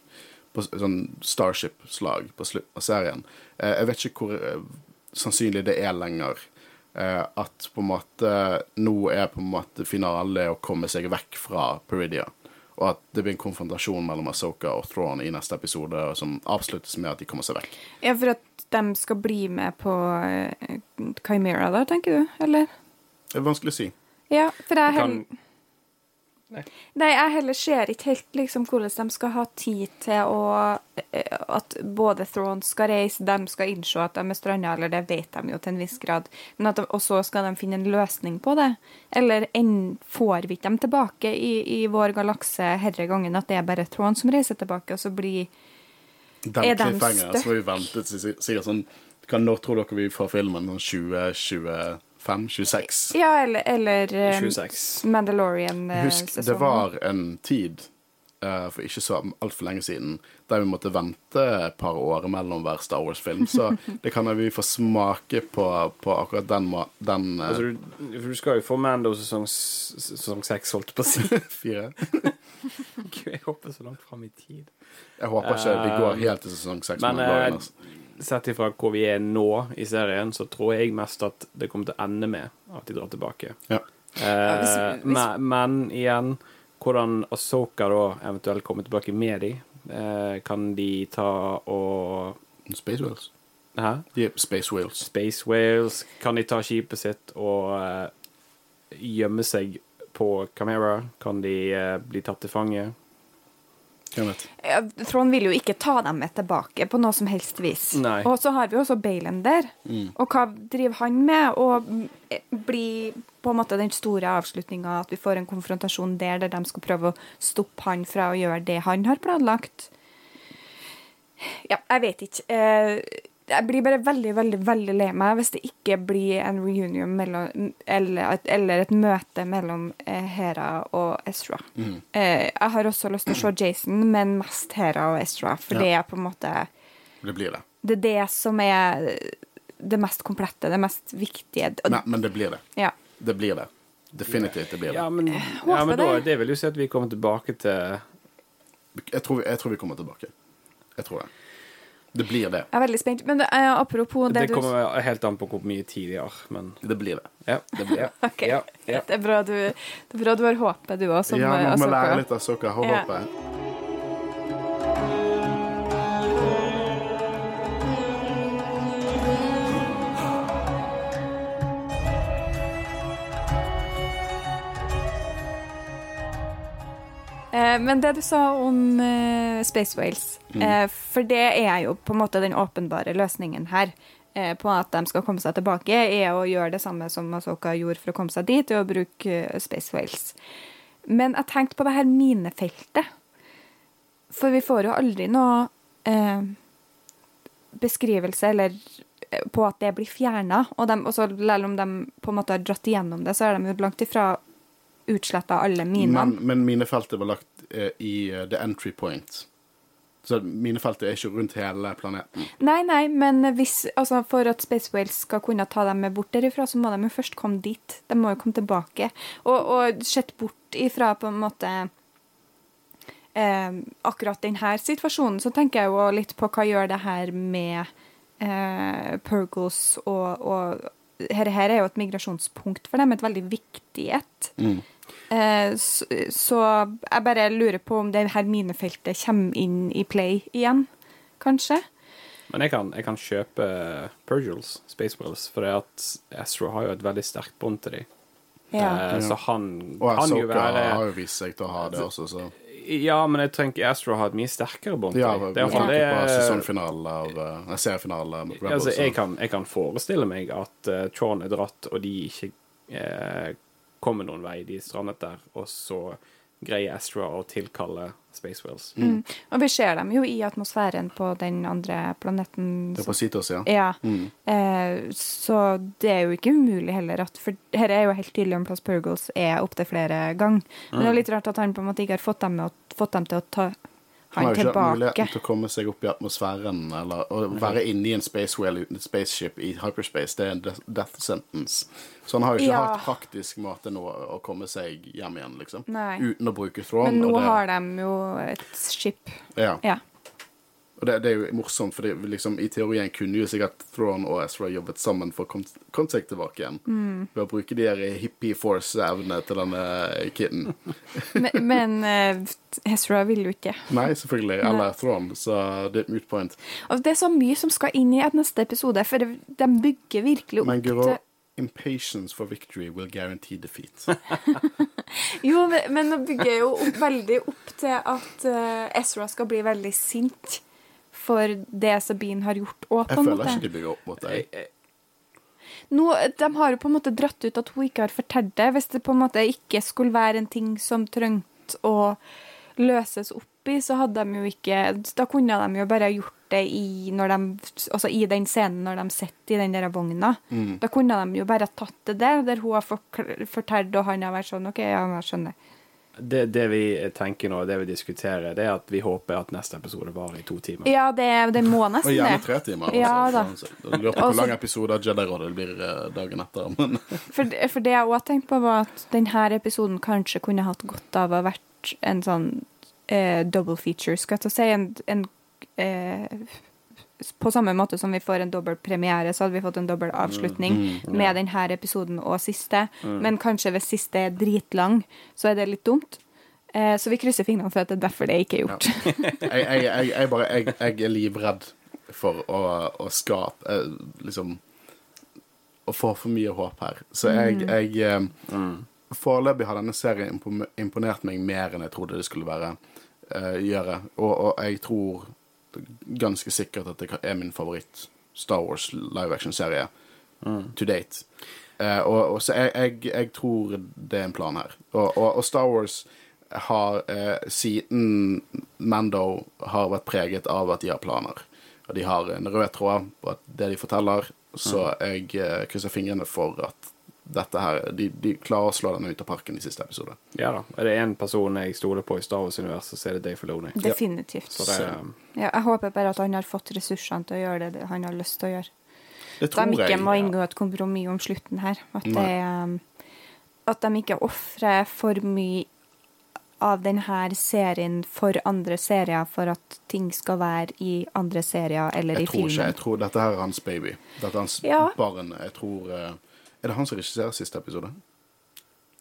På, sånn Starship-slag på slutten av serien. Eh, jeg vet ikke hvor eh, sannsynlig det er lenger. Eh, at på en måte nå er på en måte finale å komme seg vekk fra Peridia. Og at det blir en konfrontasjon mellom Asoka og Thrawn i neste episode som avsluttes med at de kommer seg vekk. ja, for at de skal bli med på Kymera, Chimera, da, tenker du? Eller? Det er vanskelig å si. Ja, for det Du heller kan Nei. Nei, jeg heller ser ikke helt liksom hvordan de skal ha tid til å eh, At både Throne skal reise, de skal innse at de er stranda, eller det vet de jo til en viss grad, men at de, og så skal de finne en løsning på det. Eller en, får vi ikke dem tilbake i, i vår galakse herre gangen, at det er bare Throne som reiser tilbake, og så blir Den Er de stuck? så vi ventet sikkert sånn kan, Når tror dere vi får filmen? Sånn 2025-26? Ja, eller, eller eh, 26. Mandalorian-sesongen. Husk, det var en tid eh, for ikke så altfor lenge siden der vi måtte vente et par år mellom hver Star Wars-film. Så det kan vi få smake på, på akkurat den, den eh, Altså, du, du skal jo få Mando sesong, sesong seks, holdt på å si. fire. Gud, jeg håper så langt fram i tid. Jeg håper ikke vi går helt til sesong seks. Men sett ifra hvor vi er nå i serien, så tror jeg mest at det kommer til å ende med at de drar tilbake. Ja. Eh, hvis- hvis- men, men igjen, hvordan Asoka da eventuelt kommer tilbake med de, eh, kan de ta og Space Whales. Hæ? De er Space Whales. Space Whales, kan de ta skipet sitt og eh, gjemme seg på Camera? Kan de eh, bli tatt til fange? Vet? Trond vil jo ikke ta dem med tilbake på noe som helst vis. Nei. Og så har vi også Balen der. Og hva driver han med? Og blir på en måte den store avslutninga at vi får en konfrontasjon der, der de skal prøve å stoppe han fra å gjøre det han har planlagt. Ja, jeg vet ikke. Eh, Jeg blir bare veldig, veldig veldig lei meg hvis det ikke blir en reunion mellom, eller, et, eller et møte mellom eh, Hera og Ezra. Eh, jeg har også lyst til å se Jason, men mest Hera og Ezra, for Ja. det er på en måte Det blir det. Det er det som er det mest komplette, det mest viktige. Og- Men, men det blir det. Ja. Det blir det. Definitivt det blir det. Ja, men, ja, men da, det. det vil jo si at vi kommer tilbake til Jeg, tror, jeg tror vi kommer tilbake. Jeg tror det. Det blir det. Jeg er veldig spent. Men det, eh, apropos det, Det du kommer helt an på hvor mye tid de har, men Det blir det. ja. Det blir det. Ok, Ja, ja. Det, er bra du, det er bra du har håpet, du òg, som Ja, man må lære litt av Soka. Har Ja. håpet. Men det du sa om eh, Space Whales, eh, for det er jo på en måte den åpenbare løsningen her. eh, På at de skal komme seg tilbake, er å gjøre det samme som Asoka gjorde for å komme seg dit, og å bruke eh, Space Whales. Men jeg tenkte på det her minefeltet. For vi får jo aldri noe eh, beskrivelse eller eh, på at det blir fjerna. Og og så selv om de på en måte har dratt igjennom det, så er de jo langt ifra utsletta alle minene. Men, men minefeltet var lagt eh, i eh, the entry point. Så minefeltet er ikke rundt hele planeten. Nei, nei, men hvis, altså for at Space Whales skal kunne ta dem med bort derifra, så må de jo først komme dit. De må jo komme tilbake. Og, og sett bort ifra på en måte eh, akkurat denne situasjonen, så tenker jeg jo litt på hva gjør det her med eh, Pergles og, og her, her er jo et migrasjonspunkt for dem, et veldig viktig et. Mm. Eh, så, jeg bare lurer på om det her minefeltet kommer inn i play igjen, kanskje. Men jeg kan, jeg kan kjøpe Pergils, Space Wheels, for det at Astro har jo et veldig sterkt bånd til dem. Ja. Eh, så han Og kan jo være har jo vist seg til å ha det også, så Ja, men jeg tenker Astro har et mye sterkere bånd til Ja, dem. Det er i hvert fall tanke på det sesongfinalen av uh, seriefinalen altså, jeg, kan, jeg kan forestille meg at uh, Tron er dratt, og de ikke eh, kommer noen vei. De strandet der, og så greier Astra å tilkalle Space Whales. Mm. Og vi ser dem jo i atmosfæren på den andre planeten. Det er på Citos, ja. Ja. Mm. Eh, så det er jo ikke umulig heller at For her er jo helt tydelig om Plass Purgles er opptil flere ganger. Men det er litt rart at han på en måte ikke har fått dem, med å- fått dem til å ta Han har jo ikke muligheten til å komme seg opp i atmosfæren eller å være inne i en space whale uten et spaceship i hyperspace. Det er en death sentence. Så han har jo ikke Ja. hatt praktisk måte nå å komme seg hjem igjen, liksom. Nei. Uten å bruke Thrawn. Men nå det, har de jo et skip. ja. Ja. Og det, det er jo morsomt, for liksom, i teorien kunne jo sikkert Thrawn og Ezra jobbet sammen for å komme seg tilbake igjen. Mm. Ved å bruke de her hippie force-evnene til denne kiden. Men, men uh, Ezra vil jo ikke. Nei, selvfølgelig. Eller Thrawn, så det er moot point. Og det er så mye som skal inn i et neste episode, for de bygger virkelig opp Men Guro, impatience for victory will guarantee defeat. Jo, men, men det bygger jo opp, veldig opp til at uh, Ezra skal bli veldig sint for det Sabine har gjort. òg, på Jeg føler ikke de bygger opp mot deg. Nå, De har jo på en måte dratt ut at hun ikke har fortalt det. Hvis det på en måte ikke skulle være en ting som trengte å løses opp i, så hadde de jo ikke Da kunne de jo bare gjort det i, når de, altså i den scenen når de sitter i den der vogna. Mm. Da kunne de jo bare tatt det der, der hun har fortalt, og han har vært sånn OK, ja, jeg skjønner. Det, det vi tenker nå, det vi diskuterer, det er at vi håper at neste episode varer i to timer. Ja, det, det må Og gjerne tre timer. Ja altså, da. faen lurer på hvor lang episode av Jedi-rådet blir eh, dagen etter. Men For, det- for det jeg òg tenkte på, var at denne episoden kanskje kunne hatt godt av å ha vært en sånn eh, double feature, skal jeg å si. En, en, eh, på samme måte som vi får en dobbel premiere, så hadde vi fått en dobbel avslutning med denne episoden og siste. Men kanskje hvis siste er dritlang, så er det litt dumt. Eh, så vi krysser fingrene for at det er derfor det ikke er gjort. jeg, jeg, jeg, jeg, bare, jeg, jeg er livredd for å, å skape eh, Liksom Å få for mye håp her. Så jeg, jeg eh, Foreløpig har denne serien imponert meg mer enn jeg trodde det skulle være. eh, gjøre. Og, og jeg tror ganske sikkert at det er min favoritt Star Wars live action-serie to date. Eh, og, og så jeg, jeg, jeg tror det er en plan her. Og, og, og Star Wars har eh, siden Mando har vært preget av at de har planer. Og de har en rød tråd på det de forteller, så jeg eh, krysser fingrene for at dette her de, de klarer å slå den ut av parken i siste episode. Ja da. Er det én person jeg stoler på i Star Wars-universet, så er det Dave Filoni. Definitivt. Så det, Ja, jeg håper bare at han har fått ressursene til å gjøre det han har lyst til å gjøre. Det tror de ikke jeg. må inngå et kompromiss om slutten her. At, det, um, at de ikke ofrer for mye av denne serien for andre serier for at ting skal være i andre serier eller Jeg i tror ikke. filmen. Jeg tror dette her er hans baby. Dette er hans Ja. barn. Jeg tror eh, Er det han som regisserer siste episode?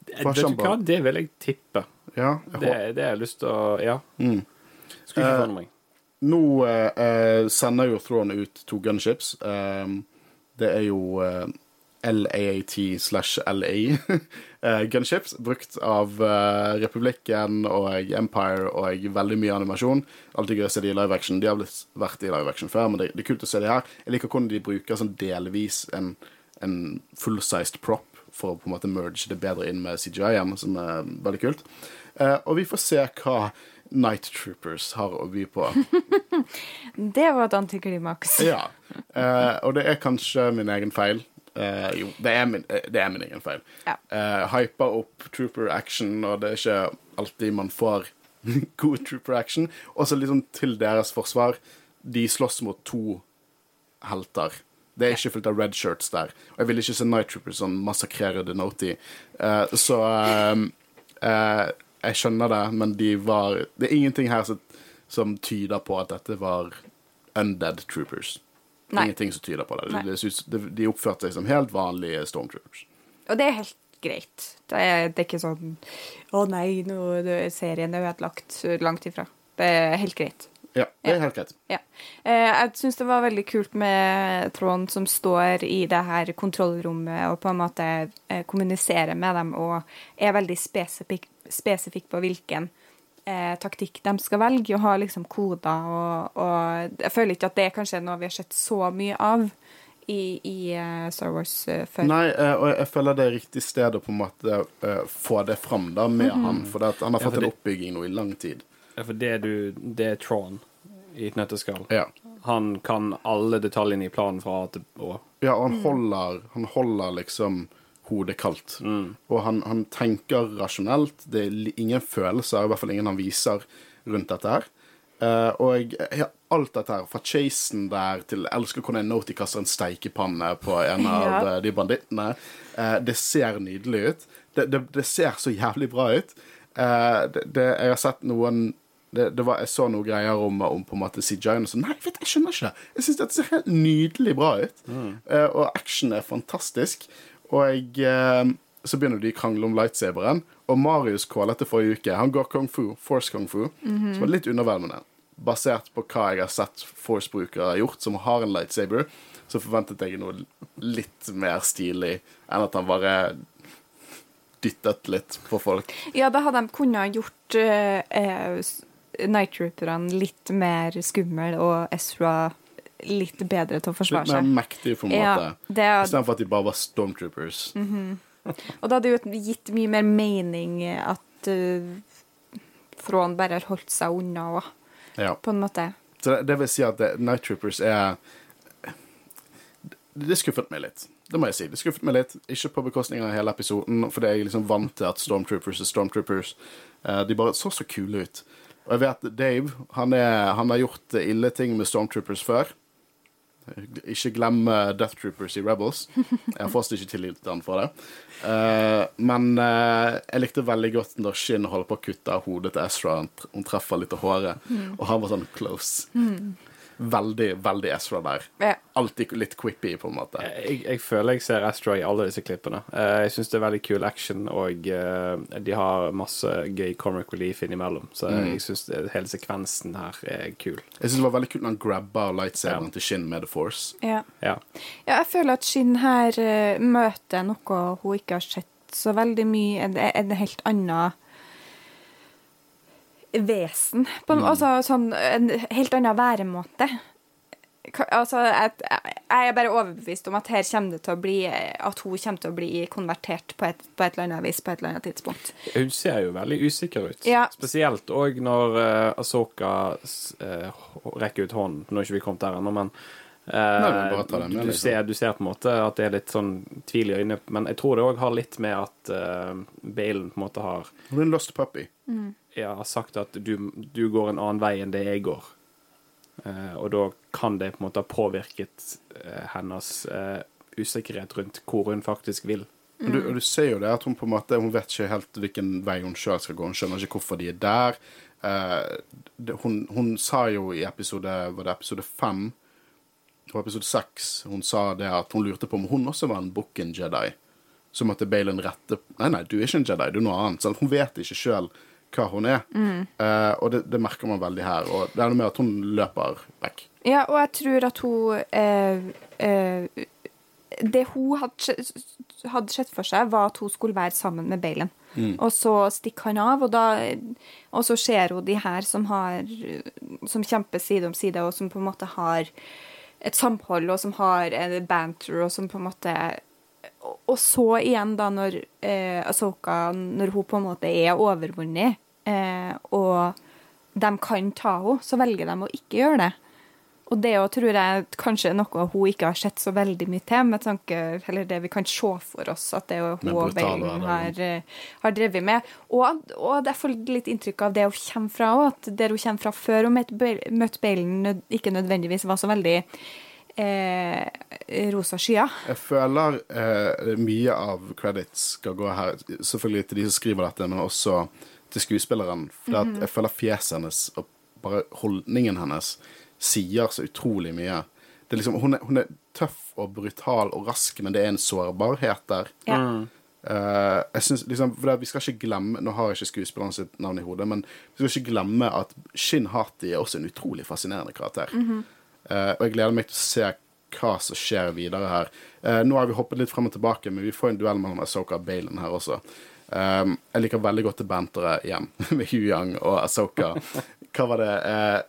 vet du hva, det vil jeg tippe. Ja. Jeg Det, det har jeg lyst til å Ja. Mm. Skulle ikke Eh, forundre meg. Nå eh, eh, sender jo Throne ut to gunships. Eh, det er jo eh, LAAT slash LA eh, gunships, brukt av Republikken og Empire og veldig mye animasjon. Alltid gøy å se de i live action. De har blitt vært i live action før, men det, det er kult å se de her. Jeg liker hvordan de bruker sånn delvis en, en full-sized prop for å på en måte merge det bedre inn med CGI-en, som er veldig kult. Eh, og vi får se hva Night Troopers har å by på. Det var et antiklimaks. Ja. Eh, og det er kanskje min egen feil. Eh, jo, det er min, eh, det er min egen feil. Ja. Uh, hyper opp trooper action, og det er ikke alltid man får god trooper action. Og så liksom til deres forsvar, de slåss mot to helter. Det er ikke fullt av red shirts der. Og jeg vil ikke se Night Troopers sånn massakrere Denoti. Uh, så uh, uh, jeg skjønner det, men de var Det er ingenting her som, som tyder på at dette var undead troopers. Nei. Ingenting som tyder på det. De, de, oppførte seg som helt vanlige stormtroopers. Og det er helt greit. Det er, det er ikke sånn Å nei, nå er serien er ødelagt. Langt ifra. Det er helt greit. Ja, det er helt greit. Ja. Eh, jeg syns det var veldig kult med Trond som står i det her kontrollrommet og på en måte eh, kommuniserer med dem og er veldig spesifikk, spesifikk på hvilken eh, taktikk de skal velge, og har liksom koder og, og Jeg føler ikke at det er kanskje noe vi har sett så mye av i, i eh, Star Wars før. Nei, eh, og jeg føler det er riktig sted å på en måte få det fram da med han, for det at han har Ja, fått en oppbygging nå i lang tid. Ja, for det, du, det er Tron i et nøtteskall. Ja. Han kan alle detaljene i planen fra A til Å. Ja, og han holder, han holder liksom hodet kaldt. Og han, han tenker rasjonelt. Det er ingen følelser, i hvert fall ingen han viser rundt dette her. Uh, og jeg, ja, alt dette her, fra chasen der til Jeg elsker hvordan Noti kaster en steikepanne på en av Ja. eh, de bandittene. Uh, det ser nydelig ut. Det, det, det ser så jævlig bra ut. Uh, det, det, jeg har sett noen det, det var, jeg så noen greier om, om på en måte CJI, og sånn. Nei, vet, jeg skjønner ikke det. Jeg syns dette ser helt nydelig bra ut. Eh, og action er fantastisk. Og jeg, uh, så begynner de å krangle om lightsaberen. Og Marius callet etter forrige uke. Han går kung fu, force kung fu, som er litt underveldende. Basert på hva jeg har sett force-brukere har gjort, som har en lightsaber, så forventet jeg noe litt mer stilig enn at han bare dyttet litt på folk. Ja, da hadde de kunnet gjort uh, uh, Night Trooperne litt mer skummel og Ezra litt bedre til å forsvare seg. Litt mer mektig, på en Ja, måte. det er, Istedenfor at de bare var stormtroopers. og det hadde jo gitt mye mer mening at uh, Thrawn bare har holdt seg unna òg, Ja. på en måte. Så det, det vil si at det, Night Troopers er Det skuffet meg litt. Det må jeg si. Det skuffet meg litt. Ikke på bekostning av hele episoden, fordi jeg er liksom vant til at Stormtroopers er Stormtroopers. Uh, de bare så så kule ut. Og jeg vet Dave han, er, han har gjort ille ting med Stormtroopers før. Ikke glem Death Troopers i Rebels. Jeg har fortsatt ikke tilgitt han for det. Uh, men uh, jeg likte veldig godt når Shin holder på å kutte av hodet til Ezra. Hun treffer litt av håret, og han var sånn close. Veldig, veldig Ezra der. Ja. Alltid litt quippy, på en måte. Jeg, jeg føler jeg ser Ezra i alle disse klippene. Eh, jeg syns det er veldig kul action, og eh, de har masse gøy comic relief innimellom. Så jeg syns hele sekvensen her er kul. Jeg synes det var veldig kult når han grabba lightsaberen til Shin med The Force. Ja. Ja. ja, jeg føler at Shin her eh, møter noe hun ikke har sett så veldig mye. Er en helt annen vesen. På, en- Altså sånn en helt annen væremåte. Altså, jeg, jeg er bare overbevist om at her kommer det til å bli At hun kommer til å bli konvertert på et, på et eller annet vis på et eller annet tidspunkt. Hun ser jo veldig usikker ut. Ja. Spesielt òg når uh, Asoka uh, rekker ut hånden. Nå er ikke vi kommet der ennå, men Uh, Nei, du, liksom. ser, du ser på en måte at det er litt sånn tvil i øynene. Men jeg tror det òg har litt med at uh, Balen på en måte har Hun er en lost puppy. ja, har sagt at du, du går en annen vei enn det jeg går. Eh, og da kan det på en måte ha påvirket eh, hennes eh, usikkerhet rundt hvor hun faktisk vil. Og du, du ser jo det at hun på en måte Hun vet ikke helt hvilken vei hun sjøl skal gå. Hun skjønner ikke hvorfor de er der. Eh, det, hun, hun sa jo i episode Var det episode fem? Og episode seks hun sa det at hun lurte på om hun også var en Booken Jedi. Så måtte Baylon rette Nei, nei, du er ikke en Jedi, du er noe annet. Så Hun vet ikke sjøl hva hun er. Eh, og det, det merker man veldig her. Og det er noe med at hun løper vekk. Ja, og jeg tror at hun eh, eh, Det hun hadde, hadde sett for seg, var at hun skulle være sammen med Balen. Og så stikker han av, og, da, og så ser hun de her som, har, som kjemper side om side, og som på en måte har et samhold, og som har en banter, og som på en måte og- så igjen, da, når eh, Asoka Når hun på en måte er overvunnet, og de kan ta henne, så velger de å ikke gjøre det. Og det òg tror jeg kanskje er noe hun ikke har sett så veldig mye til, med tanke Eller det vi kan se for oss at det er hun og brutal har, eh, har drevet med. Og, og jeg får litt inntrykk av det hun kommer fra òg, at der hun kommer fra før hun møtte Beilen, Balen, ikke nødvendigvis var så veldig eh, rosa skyer. Jeg føler eh, mye av credits skal gå her, selvfølgelig til de som skriver dette, men også til skuespilleren. For at jeg føler fjeset hennes og bare holdningen hennes sier så utrolig mye. Det er liksom, hun, er, hun er tøff og brutal og rask, men det er en sårbarhet der. Ja. Uh, jeg synes, liksom, for det, Vi skal ikke glemme Nå har jeg ikke skuespilleren sitt navn i hodet, men vi skal ikke glemme at Shin Hati er også en utrolig fascinerende karakter. Eh, og jeg gleder meg til å se hva som skjer videre her. Uh, nå har vi hoppet litt frem og tilbake, men vi får en duell mellom Asoka og Baylon her også. Um, jeg liker veldig godt det banteret igjen, med Huyang og Asoka. Hva var det eh,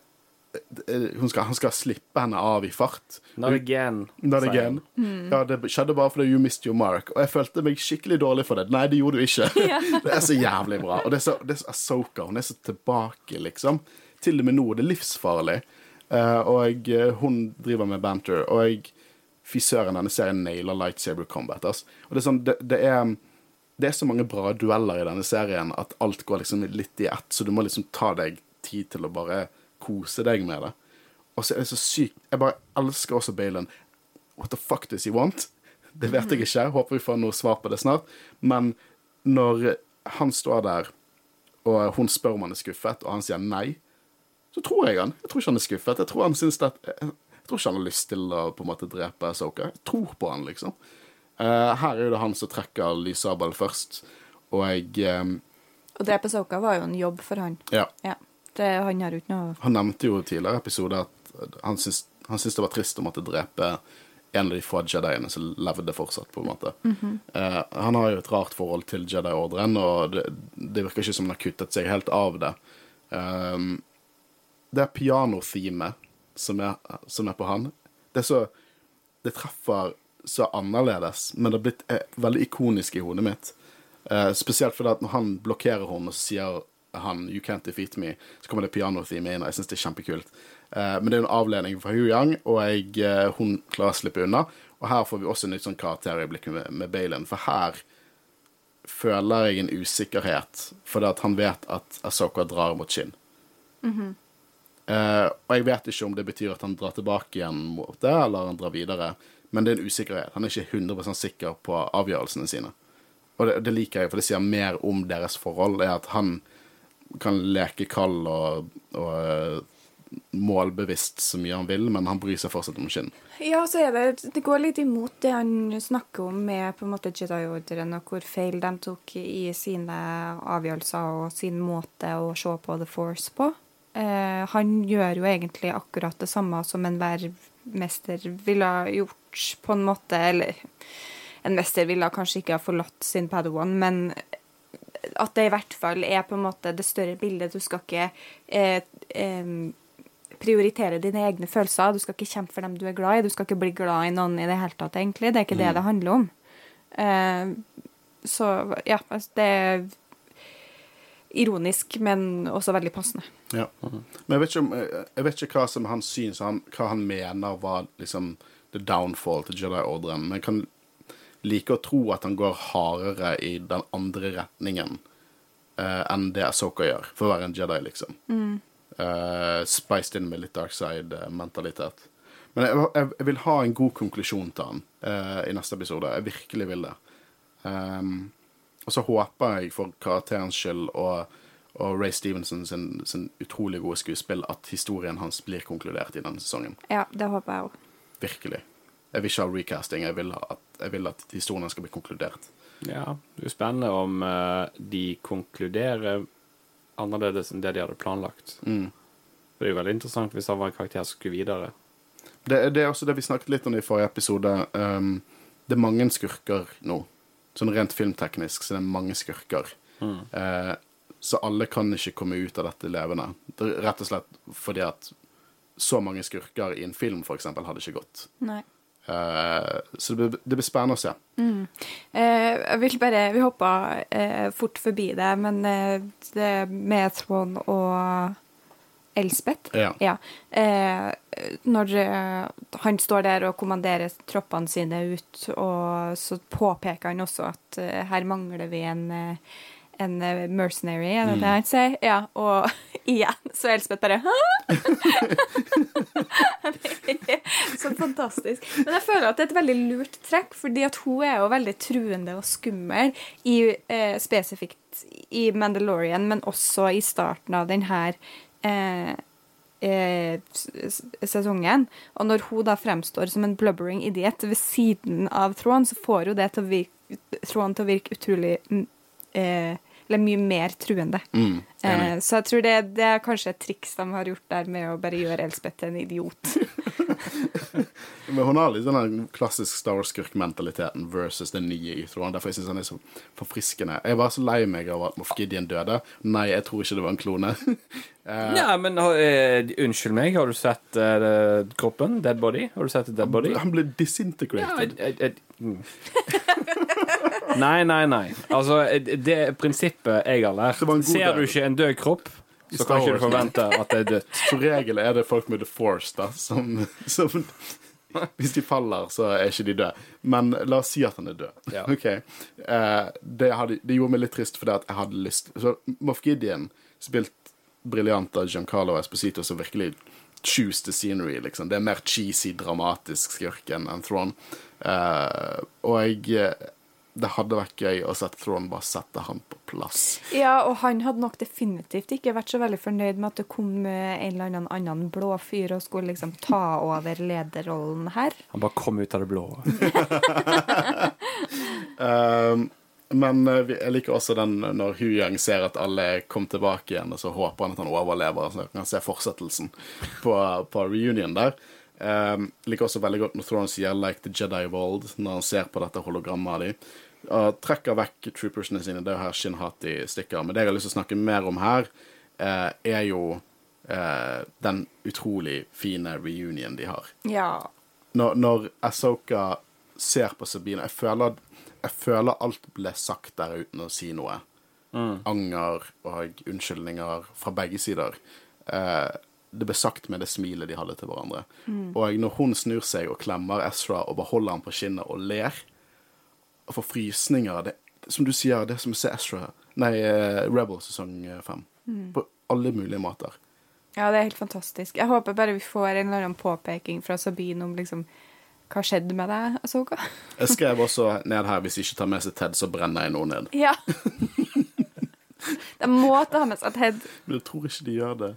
hun skal, Han skal slippe henne av i fart. Not again. Not again. Mm. Ja, det skjedde bare fordi you missed your mark. Og jeg følte meg skikkelig dårlig for det. Nei, det gjorde du ikke. Det er så jævlig bra. Og det er så, det er så Ahsoka. Hun er så tilbake, liksom. Til og med nå. Det er livsfarlig. Uh, og eh, hun driver med banter. Og Fy søren, denne serien nailer lightsaber combat. Altså. Og det er sånn, det, det er det er så mange bra dueller i denne serien at alt går liksom litt i ett, så du må liksom ta deg tid til å bare kose deg med det. Og så er det så sykt Jeg bare elsker også Baylon. What the fuck does he want? Det vet jeg ikke. Håper vi får noe svar på det snart. Men når han står der, og hun spør om han er skuffet, og han sier nei, så tror jeg han. Jeg tror ikke han er skuffet. Jeg tror han synes at Jeg tror ikke han har lyst til å på en måte drepe Soka. Jeg tror på han, liksom. Eh, her er det han som trekker Lysabel først, og jeg Og drepe Soka var jo en jobb for han. Ja. Ja. Det, han har jo ikke noe Han nevnte jo i tidligere episode at han syntes, han syntes det var trist å måtte drepe en av de få jediene som levde fortsatt, på en måte. Eh, han har jo et rart forhold til Jedi-ordren, og det, det virker ikke som han har kuttet seg helt av det. Um, det pianothemet som, er- som er på han. Det er så Det treffer så annerledes, men det har blitt eh, veldig ikonisk i hodet mitt. Eh, spesielt fordi at når han blokkerer henne, og så sier han 'You can't defeat me', så kommer det pianotheme inn, og jeg syns det er kjempekult. Eh, men det er en avledning fra Hu Yang, og jeg, eh, hun klarer å slippe unna. Og her får vi også en nytt sånn karakterøyeblikk med, med Baylon, for her føler jeg en usikkerhet, fordi at han vet at Asoka drar mot Shin. Eh, og jeg vet ikke om det betyr at han drar tilbake igjen mot det, eller han drar videre. Men det er en usikkerhet. Han er ikke 100 sikker på avgjørelsene sine. Og det, det liker jeg, for det sier mer om deres forhold. er at han kan leke kald og, og eh, målbevisst så mye han vil, men han bryr seg fortsatt om skinn. Ja, så er det Det går litt imot det han snakker om med på en måte Jedi-ordren, og hvor feil de tok i sine avgjørelser og sin måte å se på The Force på. Eh, han gjør jo egentlig akkurat det samme som enhver mester ville ha gjort, på en måte. Eller en mester ville kanskje ikke ha forlatt sin Padawan, men at det i hvert fall er på en måte det større bildet. Du skal ikke eh, eh, prioritere dine egne følelser. Du skal ikke kjempe for dem du er glad i. Du skal ikke bli glad i noen i det hele tatt, egentlig. Det er ikke det det handler om. Eh, så ja, altså, det er ironisk, men også veldig passende. Ja. Men jeg vet om, jeg vet ikke hva som han syns, han, hva han mener var liksom the downfall til Jedi-ordren. Men jeg kan like å tro at han går hardere i den andre retningen uh, enn det Asoka gjør, for å være en Jedi, liksom. Eh, spiced in med litt dark side-mentalitet. Men jeg, jeg, jeg vil ha en god konklusjon til han uh, i neste episode. Jeg virkelig vil det. Um, og så håper jeg for karakterens skyld og, og Ray Stevenson sin, sin utrolig gode skuespill at historien hans blir konkludert i denne sesongen. Ja, det håper jeg òg. Virkelig. Jeg vil ikke ha recasting. Jeg vil at, jeg vil at historien skal bli konkludert. Ja, det er spennende om uh, de konkluderer annerledes enn det de hadde planlagt. Mm. Det er jo veldig interessant hvis han var en karakter som skulle videre. Det, det er også det vi snakket litt om i forrige episode. Um, det er mange skurker nå. Sånn rent filmteknisk så det er mange skurker. Eh, så alle kan ikke komme ut av dette levende. Det rett og slett fordi at så mange skurker i en film, for eksempel, hadde ikke gått. Nei. Uh, så det blir, det blir spennende å se. Eh, jeg vil bare Vi hoppa uh, fort forbi det, men eh, det med Trond og Elspeth Ja. Eh, når eh, han står der og kommanderer troppene sine ut, og så påpeker han også at eh, her mangler vi en eh, en eh, mercenary, er det det han sier? Ja, og igjen så er Elspeth bare Hæ? Så fantastisk. Men jeg føler at det er et veldig lurt trekk, fordi at hun er jo veldig truende og skummel i, eh, spesifikt i Mandalorian, men også i starten av den her eh, eh, sesongen. Og når hun da fremstår som en blubbering idiot ved siden av Tråden, så får jo det til å virke, Tråden til å virke utrolig mm, eh, Eller mye mer truende. Mm. Eh, så jeg tror det, det er kanskje et triks de har gjort der med å bare gjøre Elspeth til en idiot. Men hun har litt den klassisk Star Wars-skurkmentaliteten versus den nye i Thrawn. Derfor jeg syns han er så forfriskende. Jeg var så lei meg av at Moff Gideon døde. Nei, jeg tror ikke det var en klone. Ja, men uh, unnskyld meg, har du sett uh, kroppen? Dead body? Har du sett Dead body? Han ble disintegrated. Ja, mm. Nei, nei, nei. Altså, det prinsippet jeg har lært Ser du ikke en død kropp, så kan ikke du forvente at det er dødt. Som regel er det folk med the force, da, som, som Hvis de faller, så er ikke de døde. Men la oss si at han er død. Ja. Ok. Eh, det, hadde, det gjorde meg litt trist, fordi at jeg hadde lyst Så Moff Gideon, spilt briljant av Giancarlo Esposito, som virkelig choose the scenery, liksom. Det er mer cheesy, dramatisk skurk enn Throne. Eh, og jeg Det hadde vært gøy å sette Trond bare sette han på plass. Ja, og han hadde nok definitivt ikke vært så veldig fornøyd med at det kom en eller annen annen blå fyr og skulle liksom ta over lederrollen her. Han bare kom ut av det blå. Um, men eh, jeg liker også den når Hu Yang ser at alle kom tilbake igjen, og så håper han at han overlever, så han kan se fortsettelsen på, på reunion der. Um, liker også veldig godt når Thrawn sier 'like the Jedi of old', når han ser på dette hologrammet av dem. Og trekker vekk troopersene sine. Det er her Shinhati stikker. Men det jeg har lyst til å snakke mer om her, uh, er jo uh, den utrolig fine reunion de har Ja. når, når Ahsoka ser på Sabine jeg føler, jeg føler alt ble sagt der uten å si noe. Anger og unnskyldninger fra begge sider. Eh, det ble sagt med det smilet de hadde til hverandre. Og når hun snur seg og klemmer Ezra og beholder han på kinnet og ler, og får frysninger det, Som du sier, det er som å se Ezra Nei, eh, Rebel sesong fem. På alle mulige måter. ja, det er helt fantastisk. Jeg håper bare vi får en eller annen påpeking fra Sabine om liksom hva skjedde med deg, Asoka? Jeg skrev også ned her hvis jeg ikke tar med seg Ted, så brenner jeg noe ned. Ja. De må ta med seg Ted. Men jeg tror ikke de gjør det.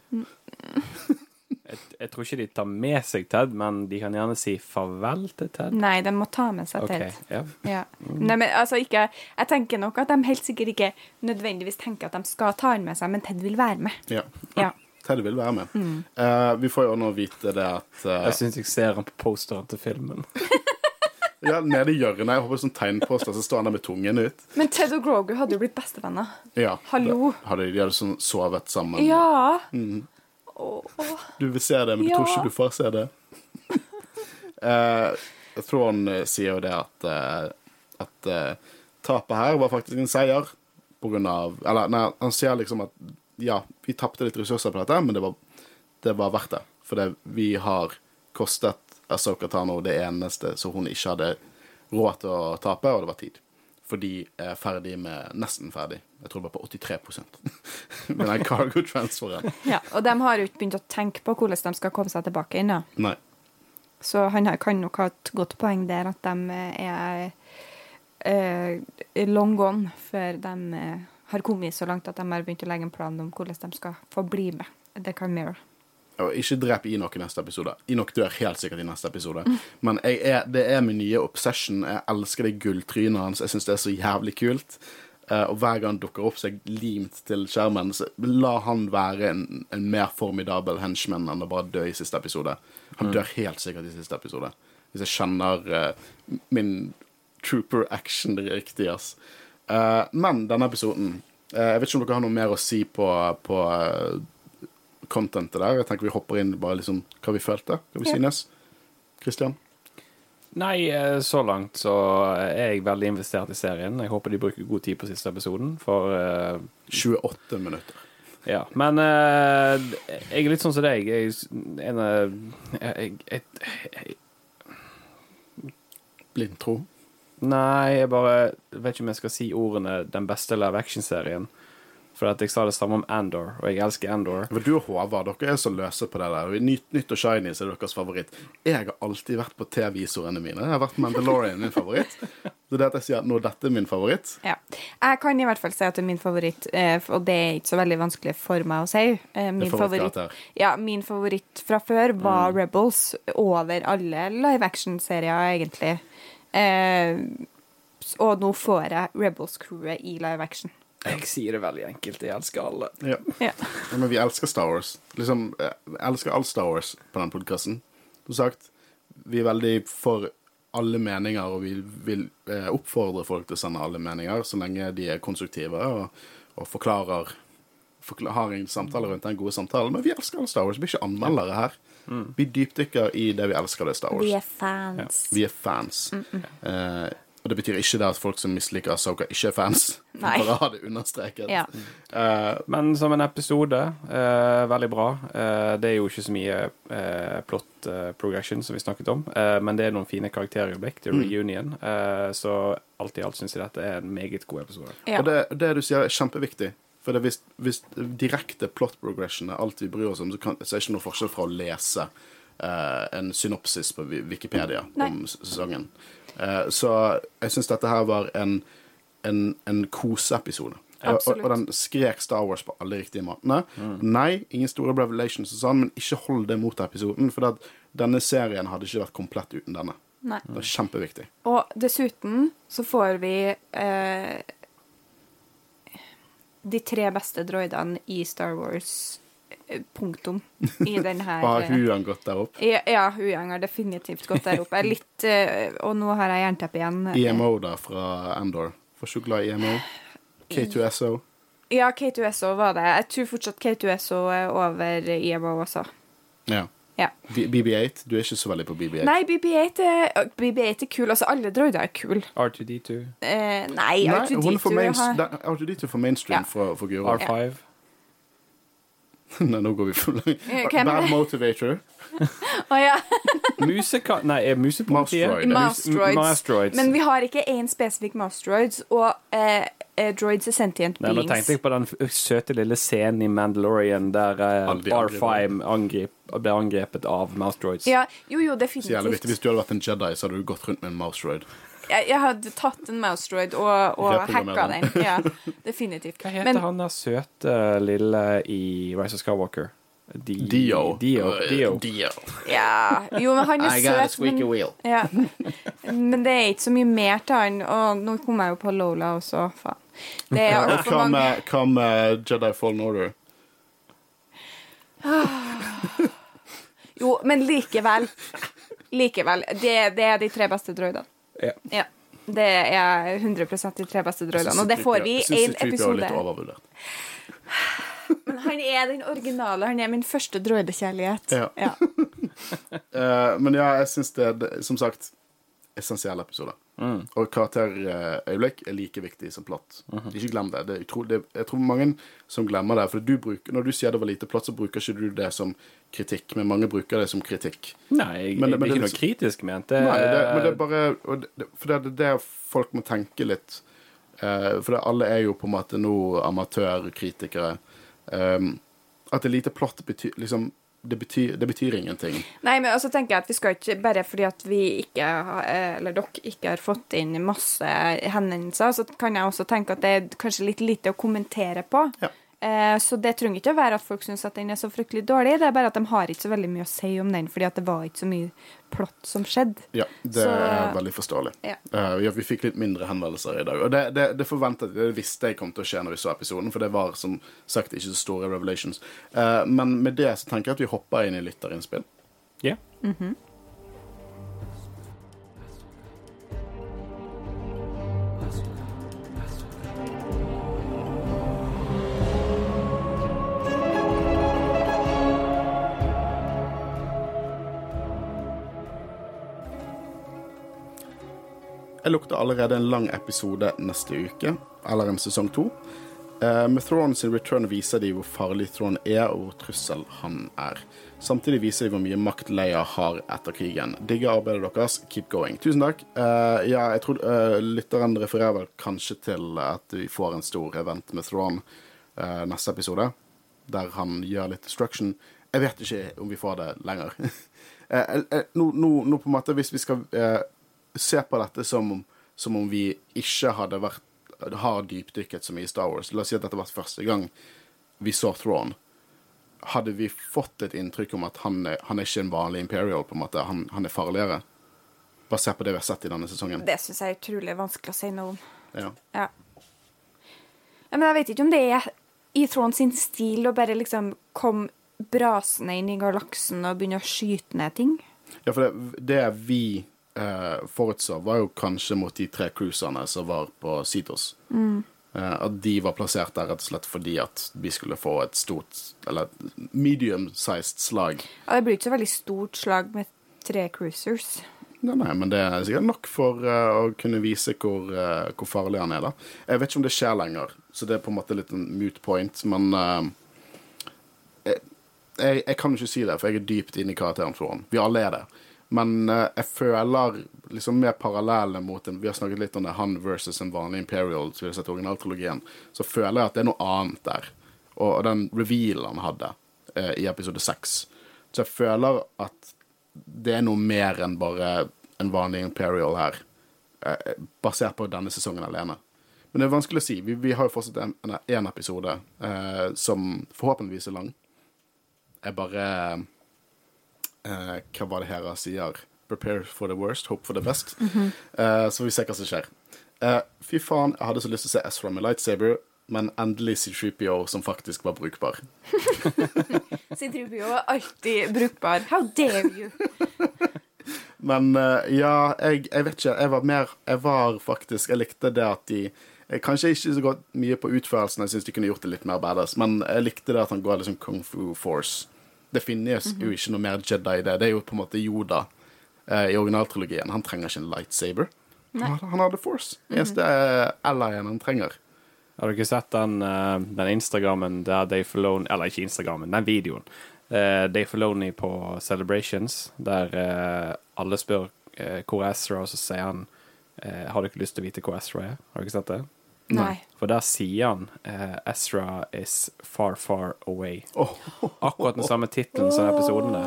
Jeg, jeg tror ikke de tar med seg Ted, men de kan gjerne si farvel til Ted. Nei, de må ta med seg Ted. Ted. Ja. Ja. Nei, men altså ikke Jeg tenker nok at de helt sikkert ikke nødvendigvis tenker at de skal ta han med seg, men Ted vil være med. Ja. Ja. Ted vil være med. Eh, vi får jo nå vite det at uh, Jeg syns jeg ser han på posteren til filmen. Ja, nede i hjørnet, jeg håper sånn tegnposter, så står han der med tungen ut. Men Ted og Grogu hadde jo blitt bestevenner. Ja. Hallo. Det, Hadde, de hadde sånn sovet sammen. Ja. Åh. Du vil se det, men du Ja. tror ikke du får se det. Jeg tror han sier jo det at, eh, at eh, tapet her var faktisk en seier på grunn av Eller nei, han sier liksom at ja, vi tapte litt ressurser på dette, men det var, det var verdt det. For det, vi har kostet Asoka Tano det eneste så hun ikke hadde råd til å tape, og det var tid. For de er ferdig med Nesten ferdig. Jeg tror det var på 83% med den cargo transferen. Ja, og de har jo ikke begynt å tenke på hvordan de skal komme seg tilbake da. Nei. Så han her kan nok ha et godt poeng der, at de er eh, long gone før de eh, har kommet så langt at de har begynt å legge en plan om hvordan de skal få bli med. Det kan Mirror. Og ikke drep Inok i neste episode. Inok dør helt sikkert i neste episode. Men er, det er min nye obsession. Jeg elsker det gulltrynet hans. Jeg syns det er så jævlig kult. Eh, og hver gang han dukker opp seg limt til skjermen, så la han være en, en mer formidabel henchman enn å bare dø i siste episode. Han dør helt sikkert i siste episode. Hvis jeg kjenner uh, min trooper action riktig, ass. Uh, men denne episoden uh, Jeg vet ikke om dere har noe mer å si på, på eh, contentet der. Jeg tenker vi hopper inn bare liksom hva vi følte, hva vi Ja. synes. Christian? Nei, eh, så langt så er jeg veldig investert i serien. Jeg håper de bruker god tid på siste episoden, for uh, 28 minutter. Ja. Men uh, jeg er litt sånn som deg. Jeg, en, eh, jeg, jeg, jeg, Blind tro. Nei, jeg bare vet ikke om jeg skal si ordene 'den beste live action-serien'. For at jeg sa det samme om Andor, og jeg elsker Andor. Men du og Håvard, dere er så løse på det der. Nytt, nytt og Shiny så er deres favoritt. Jeg har alltid vært på T-visorene mine. Jeg har vært Mandalorian min favoritt. Så det at jeg sier at nå dette er min favoritt Ja. Jeg kan i hvert fall si at det er min favoritt, eh, og det er ikke så veldig vanskelig for meg å si. Eh, Min favoritt, ja, min favoritt fra før var Rebels over alle live action-serier, egentlig. Eh, og nå får jeg Rebels-crewet i live action. Jeg sier det veldig enkelt. Jeg elsker alle. ja. Ja. Ja, men vi elsker Star Wars. Liksom, eh, jeg elsker all Star Wars på den podkasten. Som sagt, vi er veldig for alle meninger, og vi vil eh, oppfordre folk til å sende alle meninger, så lenge de er konstruktive og, og forklarer har en samtale rundt den gode samtalen. Men vi elsker alle Star Wars. Vi er ikke anmeldere her. Vi dypdykker i det vi elsker, det er Star Wars. Vi er fans. Vi er fans. Eh, og det betyr ikke det at folk som misliker Asoka, ikke er fans. Nei. Bare ha det understreket. Ja. Uh, Men som en episode, uh, veldig bra. Uh, det er jo ikke så mye plot progression som vi snakket om, men det er noen fine karakterøyeblikk til reunion. Eh, så alt i alt syns jeg dette er en meget god episode. Ja. Og det, det du sier, er kjempeviktig. For det, hvis, hvis direkte plot progression er alt vi bryr oss om, så, kan, så er det ikke noe forskjell fra å lese eh, en synopsis på Wikipedia Nei. om sesongen. Eh, så jeg syns dette her var en, en, en koseepisode. Og, og, den skrek Star Wars på alle riktige måtene. Nei, ingen store revelations og sånn, men ikke hold det mot episoden. For at denne serien hadde ikke vært komplett uten denne. Nei. Det er kjempeviktig. Og dessuten så får vi eh, de tre beste droidene i Star Wars. Punktum. I den her Har huene gått der opp? Ja, ja Huyang har definitivt gått der opp. Jeg er Litt, eh, og nå har jeg jernteppe igjen. EMO da, fra Endor. Får ikke glad i EMO. K2SO. Ja, K2SO var det. Jeg tror fortsatt K2SO er over EMO også. Ja. Ja. BB8. Du er ikke så veldig på BB8. Nei, BB8 er, BB8 er kul. Altså, alle droider er kule. R2D2, Eh, nei, Nei, R2D2 er for, main, har- R2D2 for mainstream Ja. for, for Guro. R5. Nei, nå går vi for langt. Eh, Bad? Motivator. Å ja. Museka... Nei, er musepolitiet? Mouse droids. Men vi har ikke én spesifikk Mastroids og eh, eh, droids er sentient beings. Nei, nå tenkte jeg på den søte lille scenen i Mandalorian der eh, R5 angrep, ble angrepet av Mastroids Ja, jo, jo, Så jævlig definitivt. Hvis du hadde vært en Jedi, så hadde du gått rundt med en mouse droid. Jeg, jeg hadde tatt en Mousetroid og, og hacka den. Ja, definitivt. Hva heter Men han der søte lille i Rise of Skywalker? Di Dio. Dio. Uh, Dio. Dio. ja, Jo, men han er I søt, men, wheel. ja. men det er ikke så mye mer til han. Og nå kom jeg jo på Lola også. Faen. Det er altfor mange med, hva med Jedi Fallen Order? Jo, men likevel. Likevel. Det, det er de tre beste droidene. Ja. Ja. Det er 100 de tre beste droidene. Og det får vi i én synes C-3PO episode. litt overvurdert. Men han er den originale. Han er min første droidekjærlighet. Ja. Ja. Eh, men ja, jeg syns det det- som sagt, essensiell episoder. Mm. Og karakterøyeblikk er like viktig som plott. Mhm. Ikke glem det. det, utro, det. Jeg tror mange som glemmer det. For du bruker, når du sier det var lite plott, så bruker ikke du det som kritikk, men mange bruker det som kritikk. Nei, Men det det- men er ikke det- noe kritisk ment. Det, Nei, det, men det er bare det, For det er det folk må tenke litt Uh, For det, alle er jo på en måte nå amatørkritikere. Um, at det er lite plott betyr liksom det betyr, det betyr ingenting. Nei, men altså tenker jeg at vi skal ikke Bare fordi at vi ikke eh, eller dere ikke har fått inn masse henvendelser, så kan jeg også tenke at det er kanskje litt lite å kommentere på. Ja. Eh, så det trenger ikke å være at folk syns at den er så fryktelig dårlig. Det er bare at de har ikke så veldig mye å si om den, fordi at det var ikke så mye plott som skjedde. Ja, det Så- er veldig forståelig. Ja. Uh, ja, vi fikk litt mindre henvendelser i dag. Og det, det, det forventet det visste jeg kom til å skje når vi så episoden, for det var som sagt ikke så store revelations. Uh, men med det så tenker jeg at vi hopper inn i lytterinnspill. Ja. Jeg lukter allerede en lang episode neste uke, eller en sesong to. Eh, med Thrawn sin return viser de hvor farlig Thrawn er, og hvor trussel han er. Samtidig viser de hvor mye makt Leia har etter krigen. Digger arbeidet deres. Keep going. Tusen takk. Uh, ja, jeg tror uh, lytteren refererer vel kanskje til at vi får en stor event med Thrawn uh, neste episode, der han gjør litt destruction. Jeg vet ikke om vi får det lenger. nå, no, nå på en måte, hvis vi skal se på dette som, som om vi ikke hadde vært har dypdykket så mye i Star Wars. La oss si at dette var første gang vi så Thrawn. Hadde vi fått et inntrykk om at han er, han er ikke en vanlig Imperial, på en måte, han, han er farligere? Basert på det vi har sett i denne sesongen. Det syns jeg er utrolig vanskelig å si noe om. Ja. Ja. Ja, Men jeg vet ikke om det er i Throne sin stil å bare liksom komme brasende inn i galaksen og begynne å skyte ned ting. Ja, for det, det vi eh, forutså, var jo kanskje mot de tre cruiserne som var på Sitos. Eh, at de var plassert der rett og slett fordi at vi skulle få et stort, eller medium-sized slag. Ja, det blir ikke så veldig stort slag med tre cruisers. Nei, nei, men det er sikkert nok for uh, å kunne vise hvor, uh, hvor farlig han er, da. Jeg vet ikke om det skjer lenger, så det er på en måte litt en mute point, men uh, jeg, jeg kan ikke si det, for jeg er dypt inne i karakteren for han. Vi alle er det. Men uh, jeg føler liksom mer parallellene mot en Vi har snakket litt om det han versus en vanlig Imperial, skulle sett originaltrilogien. Så føler jeg at det er noe annet der. Og, og den revealen han hadde uh, i episode seks. Så jeg føler at det er noe mer enn bare en vanlig Imperial her, Uh, basert på denne sesongen alene. Men det er vanskelig å si. Vi, vi har jo fortsatt en episode som forhåpentligvis er lang. Jeg bare eh, Hva var det Hera sier? Prepare for the worst, hope for the best. eh, så vi ser hva som skjer. Eh, fy faen, jeg hadde så lyst til å se Ezra med lightsaber, men endelig C3PO som faktisk var brukbar. C3PO er alltid brukbar. How dare you? Men eh, ja, jeg, jeg vet ikke. Jeg var mer Jeg var faktisk Jeg likte det at de Kanskje ikke så godt mye på utførelsen, jeg syns de kunne gjort det litt mer badass, men jeg likte det at han går liksom kung fu force. Det finnes jo ikke noe mer Jedi i det. Det er jo på en måte Yoda eh, i originaltrilogien. Han trenger ikke en lightsaber. Han, har The force. Eneste uh, allien han trenger. Har du ikke sett den, eh, den Instagrammen der Dave Filoni Eller ikke Instagrammen, den videoen. Uh, Dave Filoni på Celebrations, der eh, alle spør eh, hvor er Ezra, og så sier han eh, Har du ikke lyst til å vite hvor Ezra er? Har du ikke sett det? Nei. For der sier han eh, Ezra is far, far away. Akkurat den samme tittelen som episoden der.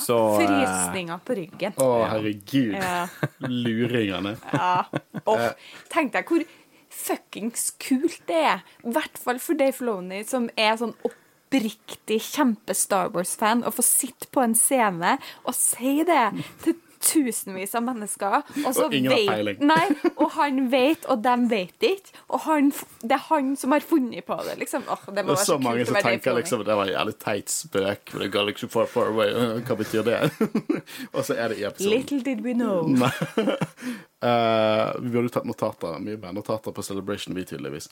Så eh, Frysninger på ryggen. Å, herregud. Ja. Luringene. Ja. Oh, tenk deg hvor fuckings kult det er. I hvert fall for Dave Loney, som er sånn oppriktig kjempe-Star Wars-fan, å få sitte på en scene og si det til tusenvis av mennesker, og så Og ingen har peiling. Nei, og han vet, og de vet ikke. Og han, det er han som har funnet på det, liksom. Åh, det må Det er så så mange som tenker liksom det var en jævlig teit spøk. Men det går liksom far, far away. Hva betyr det? Og så er det i episoden. Little did we know. Uh, vi burde tatt notater. Mye bandnotater notater på Celebration, vi tydeligvis.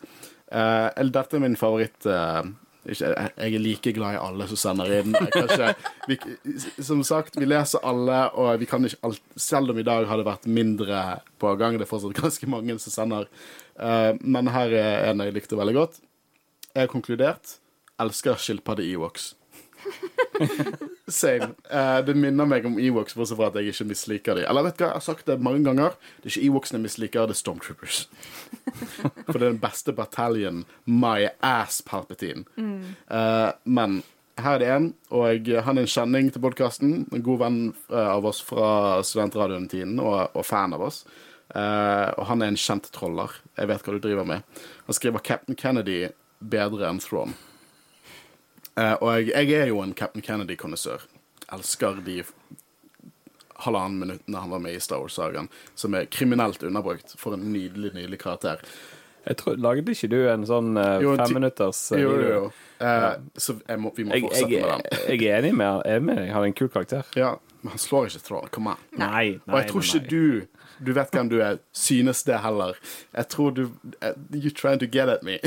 Uh, dette er min favoritt ikke, jeg er like glad i alle som sender inn. Kanskje, vi, som sagt, vi leser alle, og vi kan ikke alt Selv om i dag har det vært mindre på gang, det er fortsatt ganske mange som sender. uh, men her er en jeg likte veldig godt. Jeg har konkludert. Elsker skilpadde Ewoks. Same. Uh, det minner meg om Ewoks, bortsett fra at jeg ikke misliker dem. Eller vet du hva, jeg har sagt det mange ganger. Det er ikke Ewoksene jeg misliker, det er Stormtroopers. For det er den beste bataljen. My ass, Palpatine. Uh, men her er det en, og han er en kjenning til podkasten. En god venn eh, av oss fra studentradioen-tiden, og, og fan av oss. Uh, og han er en kjent troller. Jeg vet hva du driver med. Han skriver Captain Kennedy bedre enn Thrawn. Eh, og jeg, jeg er jo en Captain Kennedy-kondisør. Elsker de halvannen minuttene han var med i Star Wars-sagaen, som er kriminelt underbrukt for en nydelig, nydelig karakter. Jeg tror, Lagde ikke du en sånn uh, Jo, femminutters uh, Jo, jo, jo. Uh, ja. så må, vi må Jeg, fortsette jeg, med den. jeg er enig med, jeg er med. Han er en kul karakter. Ja, men han slår ikke Thrawn. Kom an. Nei, Og jeg tror ikke du Du vet hvem du er. Synes det heller. Jeg tror du eh, You trying to get at me.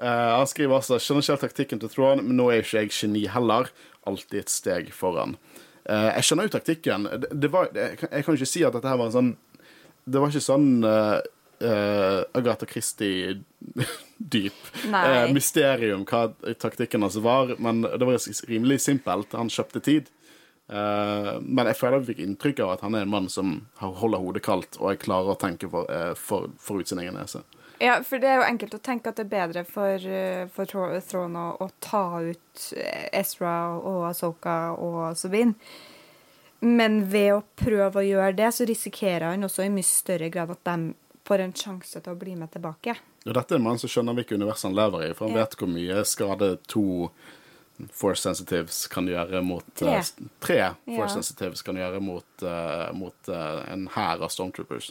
uh, han skriver altså Skjønner ikke helt taktikken til Thrawn, men nå er ikke jeg geni heller. Alltid et steg foran. Uh, jeg skjønner jo taktikken. Det, det var, jeg, kan, jeg kan ikke si at dette her var en sånn Det var ikke sånn uh, uh, Agatha Christie-dyp eh, mysterium hva taktikken hans var, men det var rimelig simpelt. Han kjøpte tid. Eh, men jeg føler jeg fikk inntrykk av at han er en mann som holder hodet kaldt, og er klarer å tenke for, uh, for, forut sin egen nese. Ja, for det er jo enkelt å tenke at det er bedre for, eh, for Thro- Thrawn å, ta ut eh, Ezra og Asoka og Sabine. Men ved å prøve å gjøre det, så risikerer han også i mye større grad at de får en sjanse til å bli med tilbake. Og dette er en mann som skjønner hvilket univers han lever i, for han Ja. vet hvor mye skade to Force Sensitives kan gjøre mot Tre. eh, tre Force Ja. Sensitives kan gjøre mot, eh, mot eh, en hær av Stormtroopers.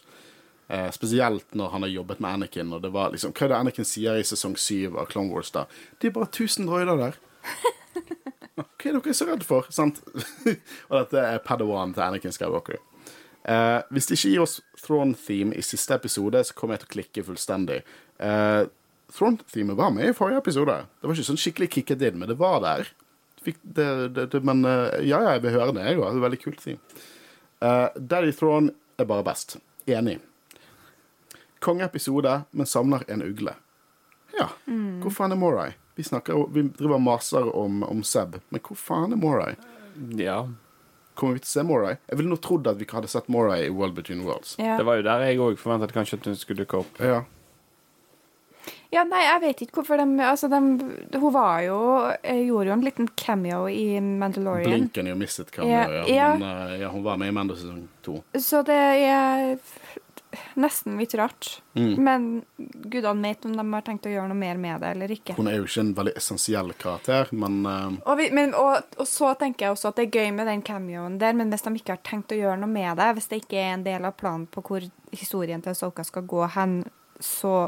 Eh, spesielt når han har jobbet med Anakin, og det var liksom Hva er det Anakin sier i sesong syv av Clone Wars, da? Det er bare 1000 droider der. Hva er dere så redd for? Sant? og dette er Padawan til Anakin Skywalker. Eh, hvis de ikke gir oss Throne Theme i siste episode, så kommer jeg til å klikke fullstendig. Eh, Thrawn-themet var med i forrige episode. Det var ikke sånn skikkelig kicket inn, men det var der. Fikk det, det, det, men eh, ja, ja, jeg vil høre det, jeg òg. Det veldig kult theme. Uh, Daddy Thrawn er bare best. Enig. Kongeepisode, men savner en ugle. Ja. Hvor faen er Morai? Vi, snakker, vi driver maser om, om Seb, men hvor faen er Morai? Ja. Kommer vi til å se Morai? Jeg ville nå trodd at vi hadde sett Morai i World Between Worlds. Ja. Det var jo der jeg òg forventet kanskje at hun skulle dukke opp. Ja. Ja, nei, jeg vet ikke hvorfor de Altså, de Hun var jo eh, Gjorde jo en liten cameo i Mandalorian. Blinken jo mistet cameo, ja. Ja, ja. Men eh, ja, hun var med i Mando sesong to. Så det er nesten litt rart. Mm. Men gudene vet om de har tenkt å gjøre noe mer med det eller ikke. Hun er jo ikke en veldig essensiell karakter, men uh... Og, vi, men, og, og så tenker jeg også at det er gøy med den cameoen der, men hvis de ikke har tenkt å gjøre noe med det, hvis det ikke er en del av planen på hvor historien til Soka skal gå hen, så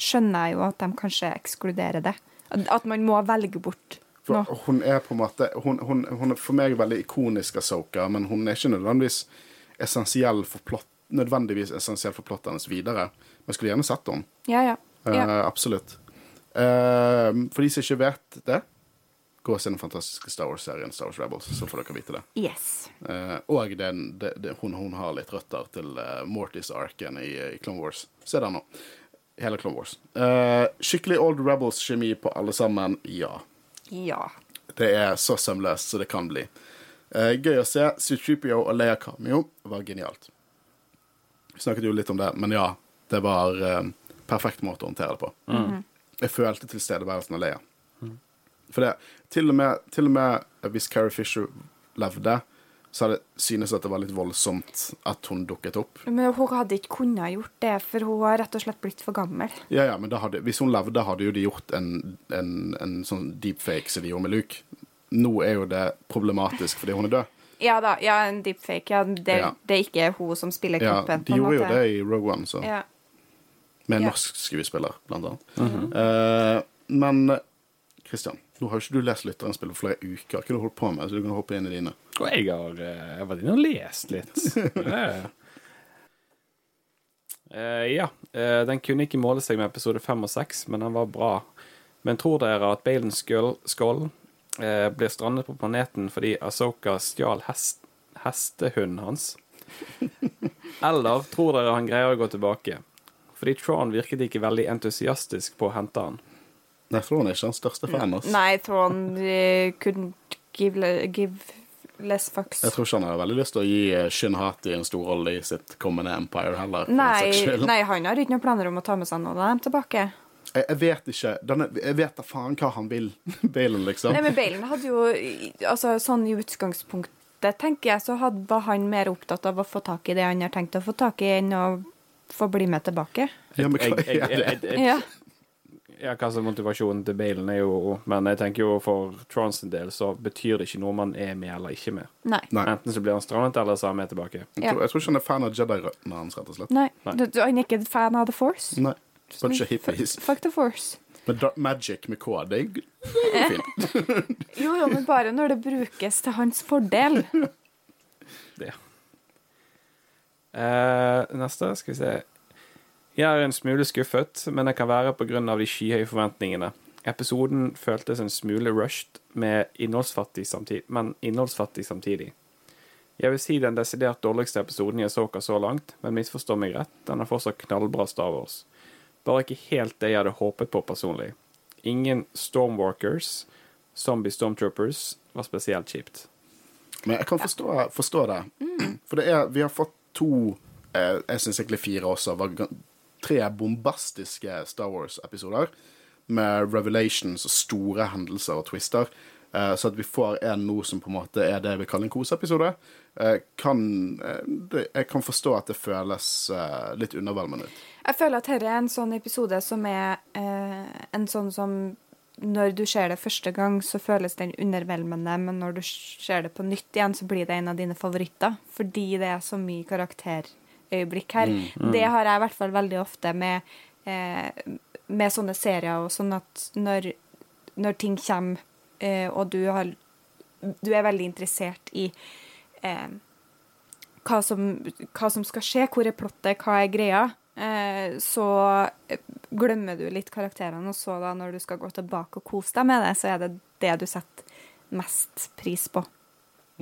skjønner jeg jo at de kanskje ekskluderer det. At, man må velge bort for noe. hun er på en måte hun, hun, hun er for meg veldig ikonisk Asoka, men hun er ikke nødvendigvis essensiell for plott, nødvendigvis essensiell for plottet hennes videre. Men jeg skulle gjerne sett henne. Ja, ja. Eh, ja. absolutt. Uh, for de som ikke vet det, gå og se den fantastiske Star Wars-serien Star Wars Rebels, så får dere vite det. Yes. Uh, og den, den, den, hun, hun har litt røtter til Mortis-arken i, i Clone Wars. Se den nå. Hele Clone Wars. Uh, skikkelig Old Rebels-kjemi på alle sammen? Ja. Ja. Det er så sømløst som det kan bli. Uh, gøy å se. C-3PO og Leia Cameo var genialt. Vi snakket jo litt om det, men ja. Det var eh, perfekt måte å håndtere det på. Jeg følte tilstedeværelsen av Leia. For det, til og med, til og med hvis Carrie Fisher levde, så hadde synes at det var litt voldsomt at hun dukket opp. Men hun hadde ikke kunnet gjort det, for hun har rett og slett blitt for gammel. Ja, ja, men da hadde, Hvis hun levde, hadde jo de gjort en, en, en sånn deepfake som de gjorde med Luke. Nå er jo det problematisk fordi hun er død. Ja da, ja, en deepfake. Ja, det, Ja. det er ikke hun som spiller Ja, kroppen. De gjorde jo det i Rogue One, så. Ja. med en ja. norsk skuespiller, blant annet. Eh, men Christian, nå har jo ikke du lest Lytterens spill på flere uker. Hva har du holdt på med? Så du kan hoppe inn i dine. Og jeg har, eh, jeg har vært inne og lest litt. Eh, ja. Uh, den kunne ikke måle seg med episode fem og seks, men den var bra. Men tror dere at Balen Skull, uh, blir strandet på planeten fordi Asoka stjal hest, hestehunden hans? Eller tror dere han greier å gå tilbake? Fordi Tron virket ikke veldig entusiastisk på å hente han. Nei, Tron er ikke hans største fan. Nei, Tron uh, couldn't give, give less fucks. Jeg tror ikke han har veldig lyst til å gi eh, Shin Hati en stor rolle i sitt kommende Empire heller. Nei, nei, han har ikke noen planer om å ta med seg noen av dem tilbake. Jeg, jeg vet ikke. Denne, jeg vet da faen hva han vil, Balen, liksom. Nei, men Balen hadde jo altså, Sånn i utgangspunktet, tenker jeg, så hadde, var han mer opptatt av å få tak i det han har tenkt å få tak i, enn å få bli med tilbake. Ja, men hva Jeg, jeg, er det? Ja. Hva som er motivasjonen til Balen er jo Men jeg tenker jo for Trons en del så betyr det ikke noe om han er med eller ikke med. Nei. Nei. Enten så blir han strandet, eller så er han med tilbake. Jeg tror, jeg tror ikke han er fan av Jedi-røttene hans, rett og slett. Nei. Nei. Du, du, er ikke fan av The Force? Nei. Bunch of hippies. Fuck The Force. Men dark magic med K, det er fint. Jo, jo, men bare når det brukes til hans fordel. Det. Uh, neste, skal vi se. Jeg er en smule skuffet, men det kan være pga. de skyhøye forventningene. Episoden føltes en smule rushed, innholdsfattig samtidig, men innholdsfattig samtidig. Jeg vil si den desidert dårligste episoden i Asoka så langt, men misforstå meg rett, den er fortsatt knallbra Star Wars. Bare ikke helt det jeg hadde håpet på personlig. Ingen Stormwalkers, zombie Stormtroopers, var spesielt kjipt. Men jeg kan forstå, forstå det. For det er, vi har fått to eh, Jeg syns egentlig fire også. Var tre bombastiske Star Wars-episoder. Med revelations og store hendelser og twister. Eh, så at vi får en nå som på en måte er det vi kaller en koseepisode, eh, kan eh, Jeg kan forstå at det føles litt undervelmende ut. Jeg føler at dette er en sånn episode som er en sånn som når du ser det første gang, så føles den undervelmende, men når du ser det på nytt igjen, så blir det en av dine favoritter. Fordi det er så mye karakterøyeblikk her. Det har jeg i hvert fall veldig ofte med, eh, med sånne serier og sånn at når, når ting kommer, eh, og du, har, du er veldig interessert i eh, hva som, hva som skal skje, hvor er plottet, hva er greia, eh, så glemmer du litt karakterene, og så da når du skal gå tilbake og kose deg med det, så er det det du setter mest pris på.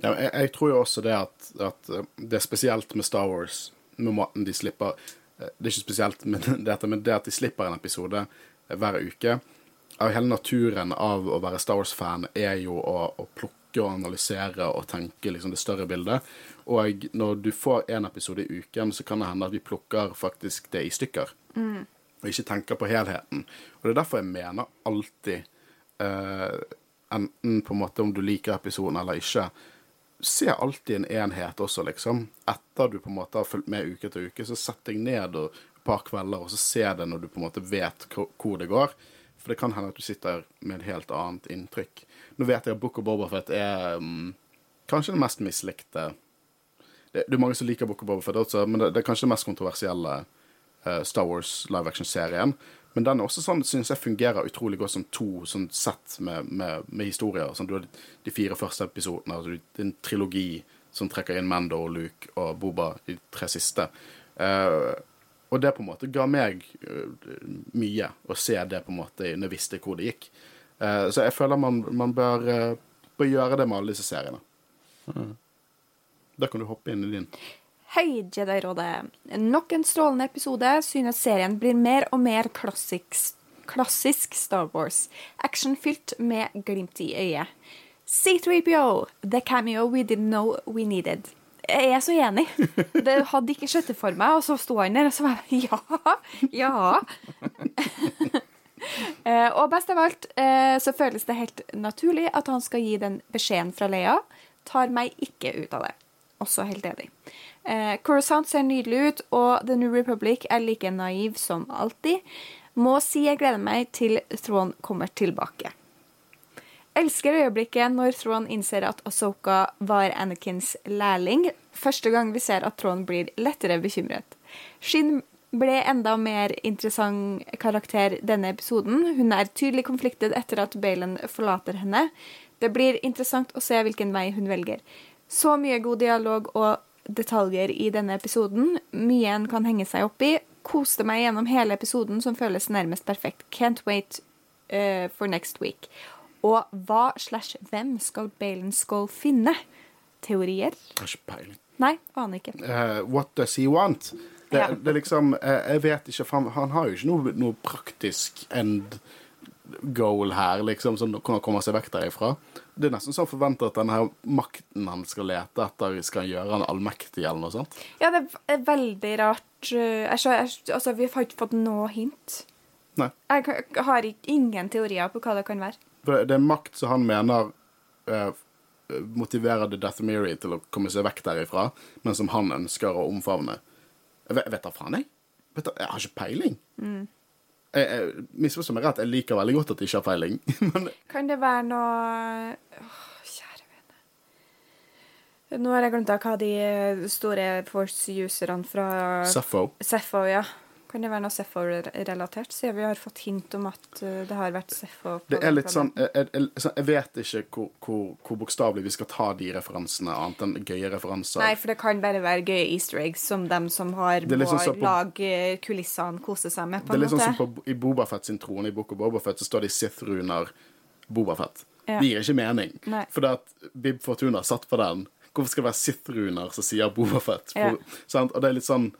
Ja, jeg, jeg tror jo også det at, at det er spesielt med Star Wars, med måten de slipper eh, Det er ikke spesielt med dette, men det at de slipper en episode eh, hver uke av Hele naturen av å være Star Wars-fan er jo å, å plukke og analysere og tenke liksom det større bildet. Og når du får én episode i uken, så kan det hende at vi plukker faktisk det i stykker. Og ikke tenker på helheten. Og det er derfor jeg mener alltid uh, enten på en måte om du liker episoden eller ikke, se alltid en enhet også, liksom. Etter du på en måte har fulgt med uke til uke, så sett deg ned og et par kvelder og så se det når du på en måte vet hvor det går. For det kan hende at du sitter med et helt annet inntrykk. Nå vet jeg at Book of Bobafett er um, kanskje den mest mislikte det, det er mange som liker Book of Bobafett også, men det, det er kanskje den mest kontroversielle uh, Star Wars live action-serien. Men den er også sånn, synes jeg fungerer utrolig godt som to sånn sett med, med, med historier. Sånn, du har de, fire første episodene, altså, en trilogi som trekker inn Mando, Luke og Boba, de tre siste. Uh, og det på en måte ga meg uh, mye å se det på en måte når jeg visste hvor det gikk. Uh, så jeg føler man, man bør, bør gjøre det med alle disse seriene. Da kan du hoppe inn i din. Hei, Jedi-rådet. Nok en strålende episode synes serien blir mer og mer klassisk, klassisk Star Wars. Actionfylt med glimt i øyet. C3PO, the cameo we didn't know we needed. Jeg er så enig. Det hadde ikke skjøttet for meg, og så sto han der, og så var jeg ja, ja. Eh, og best av alt eh, så føles det helt naturlig at han skal gi den beskjeden fra Leia. Tar meg ikke ut av det. Også helt enig. Eh, Coruscant ser nydelig ut, og The New Republic er like naiv som alltid. Må si jeg gleder meg til Thrawn kommer tilbake. Elsker øyeblikket når Thrawn innser at Ahsoka var Anakins lærling. Første gang vi ser at Thrawn blir lettere bekymret. Shin ble enda mer interessant karakter denne episoden. Hun er tydelig konfliktet etter at Balen forlater henne. Det blir interessant å se hvilken vei hun velger. Så mye god dialog og detaljer i denne episoden. Mye en kan henge seg opp i. Koste meg gjennom hele episoden, som føles nærmest perfekt. Can't wait uh, for next week. Og hva slash hvem skal Balen Skull finne? Teorier? Har ikke peiling. Nei, aner ikke. Uh, what does he want? Det, Ja. det er liksom uh, Jeg vet ikke, for han, han har jo ikke noe, noe praktisk end goal her, liksom, som kan komme seg vekk derifra. Det er nesten så han forventer at denne her makten han skal lete etter, skal gjøre han allmektig, eller noe sånt. Ja, det er veldig rart. eh, Jeg, skjø- jeg, altså, vi har ikke fått noe hint. Nei. Jeg har ingen teorier på hva det kan være. Det er makt som han mener eh, motiverer The Death Miri til å komme seg vekk derifra, men som han ønsker å omfavne. Jeg vet, da faen, jeg. Jeg har ikke peiling. Jeg, jeg, misforstår meg rett, jeg liker veldig godt at jeg ikke har peiling. men Kan det være noe Åh, Kjære vene. Nå har jeg glemt hva de store Force-userne fra Sappho. Sepho, ja. Kan det være noe Sepho-relatert, siden vi har fått hint om at uh, det har vært Sepho Det er litt sånn? Jeg, jeg, jeg vet ikke hvor, hvor, hvor bokstavelig vi skal ta de referansene, annet enn gøye referanser. Nei, for det kan bare være gøye easter eggs som dem som har liksom må lage kulissene, kose seg med, på en måte. Det er litt sånn som på, i Bobafett sin trone, i Book of Bobafett, så står det Sith-runer Bobafett. Ja. Det gir ikke mening. For det at Bib Fortuna satt på den. Hvorfor skal det være Sith-runer som sier Bobafett? Ja. Og det er litt sånn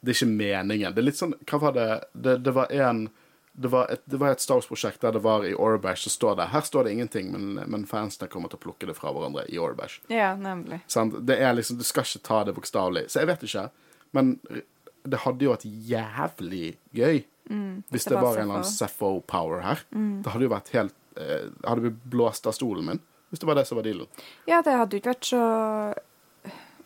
Det er ikke meningen. Det er litt sånn Hva var det Det, det var en det var, et, det var et Star Wars-prosjekt der det var i Orbash, så står det Her står det ingenting, men, men fansene kommer til å plukke det fra hverandre i Orbash. Ja, nemlig. Sånn, Det er liksom, Du skal ikke ta det bokstavelig. Så jeg vet ikke. Men det hadde jo vært jævlig gøy hvis Mm, det det var var en eller annen Sepho-power her. Det hadde jo vært helt eh, hadde blitt blåst av stolen min. Hvis det var det som var dealen. Ja, det hadde jo ikke vært så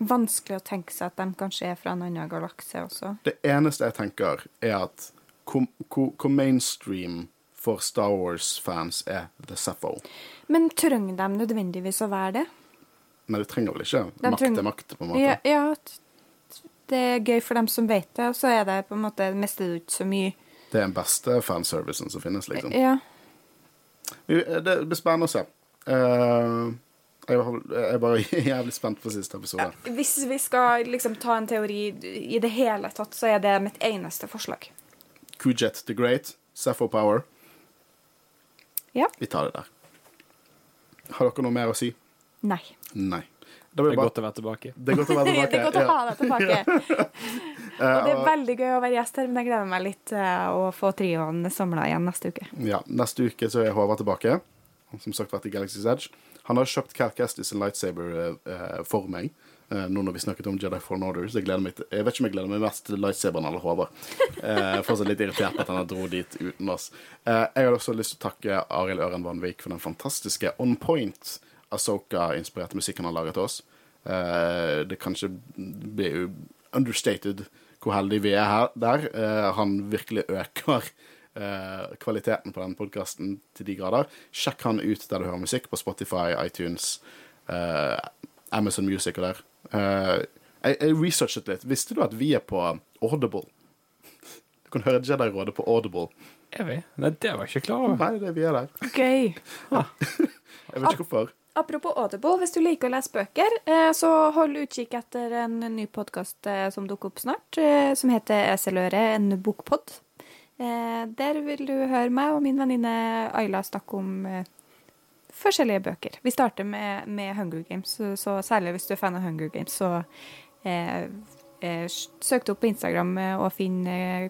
vanskelig å tenke seg at de kanskje er fra en annen galakse også. Det eneste jeg tenker, er at hvor, mainstream for Star Wars-fans er The Sepho. Men trenger de nødvendigvis å være det? Men det trenger vel ikke. De Makt trenger- er makt, på en måte. Ja, ja, det er gøy for dem som vet det, og så er det på en måte mister du ikke så mye. Det er den beste fanservicen som finnes, liksom. Ja. Det blir spennende å se. Eh, jeg er bare jævlig spent på siste episode. Hvis vi skal liksom ta en teori i det hele tatt, så er det mitt eneste forslag. Kujet the Great, Sepho Power. Ja. Vi tar det der. Har dere noe mer å si? Nei. Nei. Det, Det er bare godt å være tilbake. Det er godt å være det er godt å ha deg tilbake. Og det er Eh, veldig gøy å være gjest her, men jeg gleder meg litt å få trioen samla igjen neste uke. Ja, Neste uke så er Håvard tilbake. Som sagt vært i Galaxy's Edge. Han har kjøpt Cal Castis sin lightsaber eh, for meg. eh, nå når vi snakket om Jedi Fallen Order. Så jeg, til, jeg vet ikke om jeg gleder meg mest til lightsaberen eller Håvard. Eh, fortsatt litt irritert på at han dro dit uten oss. Eh, jeg har også lyst til å takke Arild Øren Vanvik for den fantastiske On Point Asoka-inspirerte musikken han laget til oss. Eh, det kan ikke bli understated hvor heldige vi er her der. Eh, han virkelig øker eh, kvaliteten på den podkasten til de grader. Sjekk han ut der du hører musikk, på Spotify, iTunes, eh, Amazon Music og der. Eh, jeg, jeg researchet litt. Visste du at vi er på Audible? Du kan høre Jedi-rådet på Audible. Er vi? Nei, det var jeg ikke klar over. Nei, det er vi er der. Gøy. Jeg vet ikke hvorfor. Apropos Audible, hvis du liker å lese bøker, eh, så hold utkikk etter en ny podkast som dukker opp snart, eh, som heter Eseløret, en bokpod. Eh, Der vil du høre meg og min venninne Ayla snakke om eh, forskjellige bøker. Vi starter med, med Hunger Games, så, så særlig hvis du er fan av Hunger Games, så eh, eh, søk opp på Instagram eh, og finn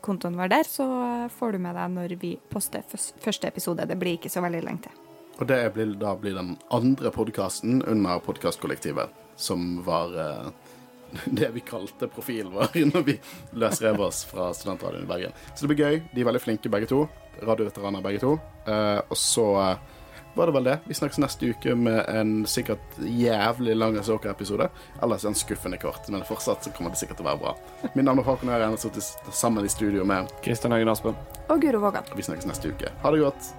kontoen vår der, så får du med deg når vi poster første episode. Det blir ikke så veldig lenge til. Og det blir, da blir den andre podkasten under podkastkollektivet, som var eh, det vi kalte profilen vår når vi løsrev oss fra Studentradioen i Bergen. Så det blir gøy. De er veldig flinke begge to. Radioveteraner begge to. Uh, og så eh, var det vel det. Vi snakkes neste uke med en sikkert jævlig lang Asoka-episode. Ellers en skuffende kort, men fortsatt så kommer det sikkert til å være bra. Mitt navn er Håkon Øren, og har sittet sammen i studio med Kristian Høgen Aspen. Og Guro Vågan. Vi snakkes neste uke. Ha det godt.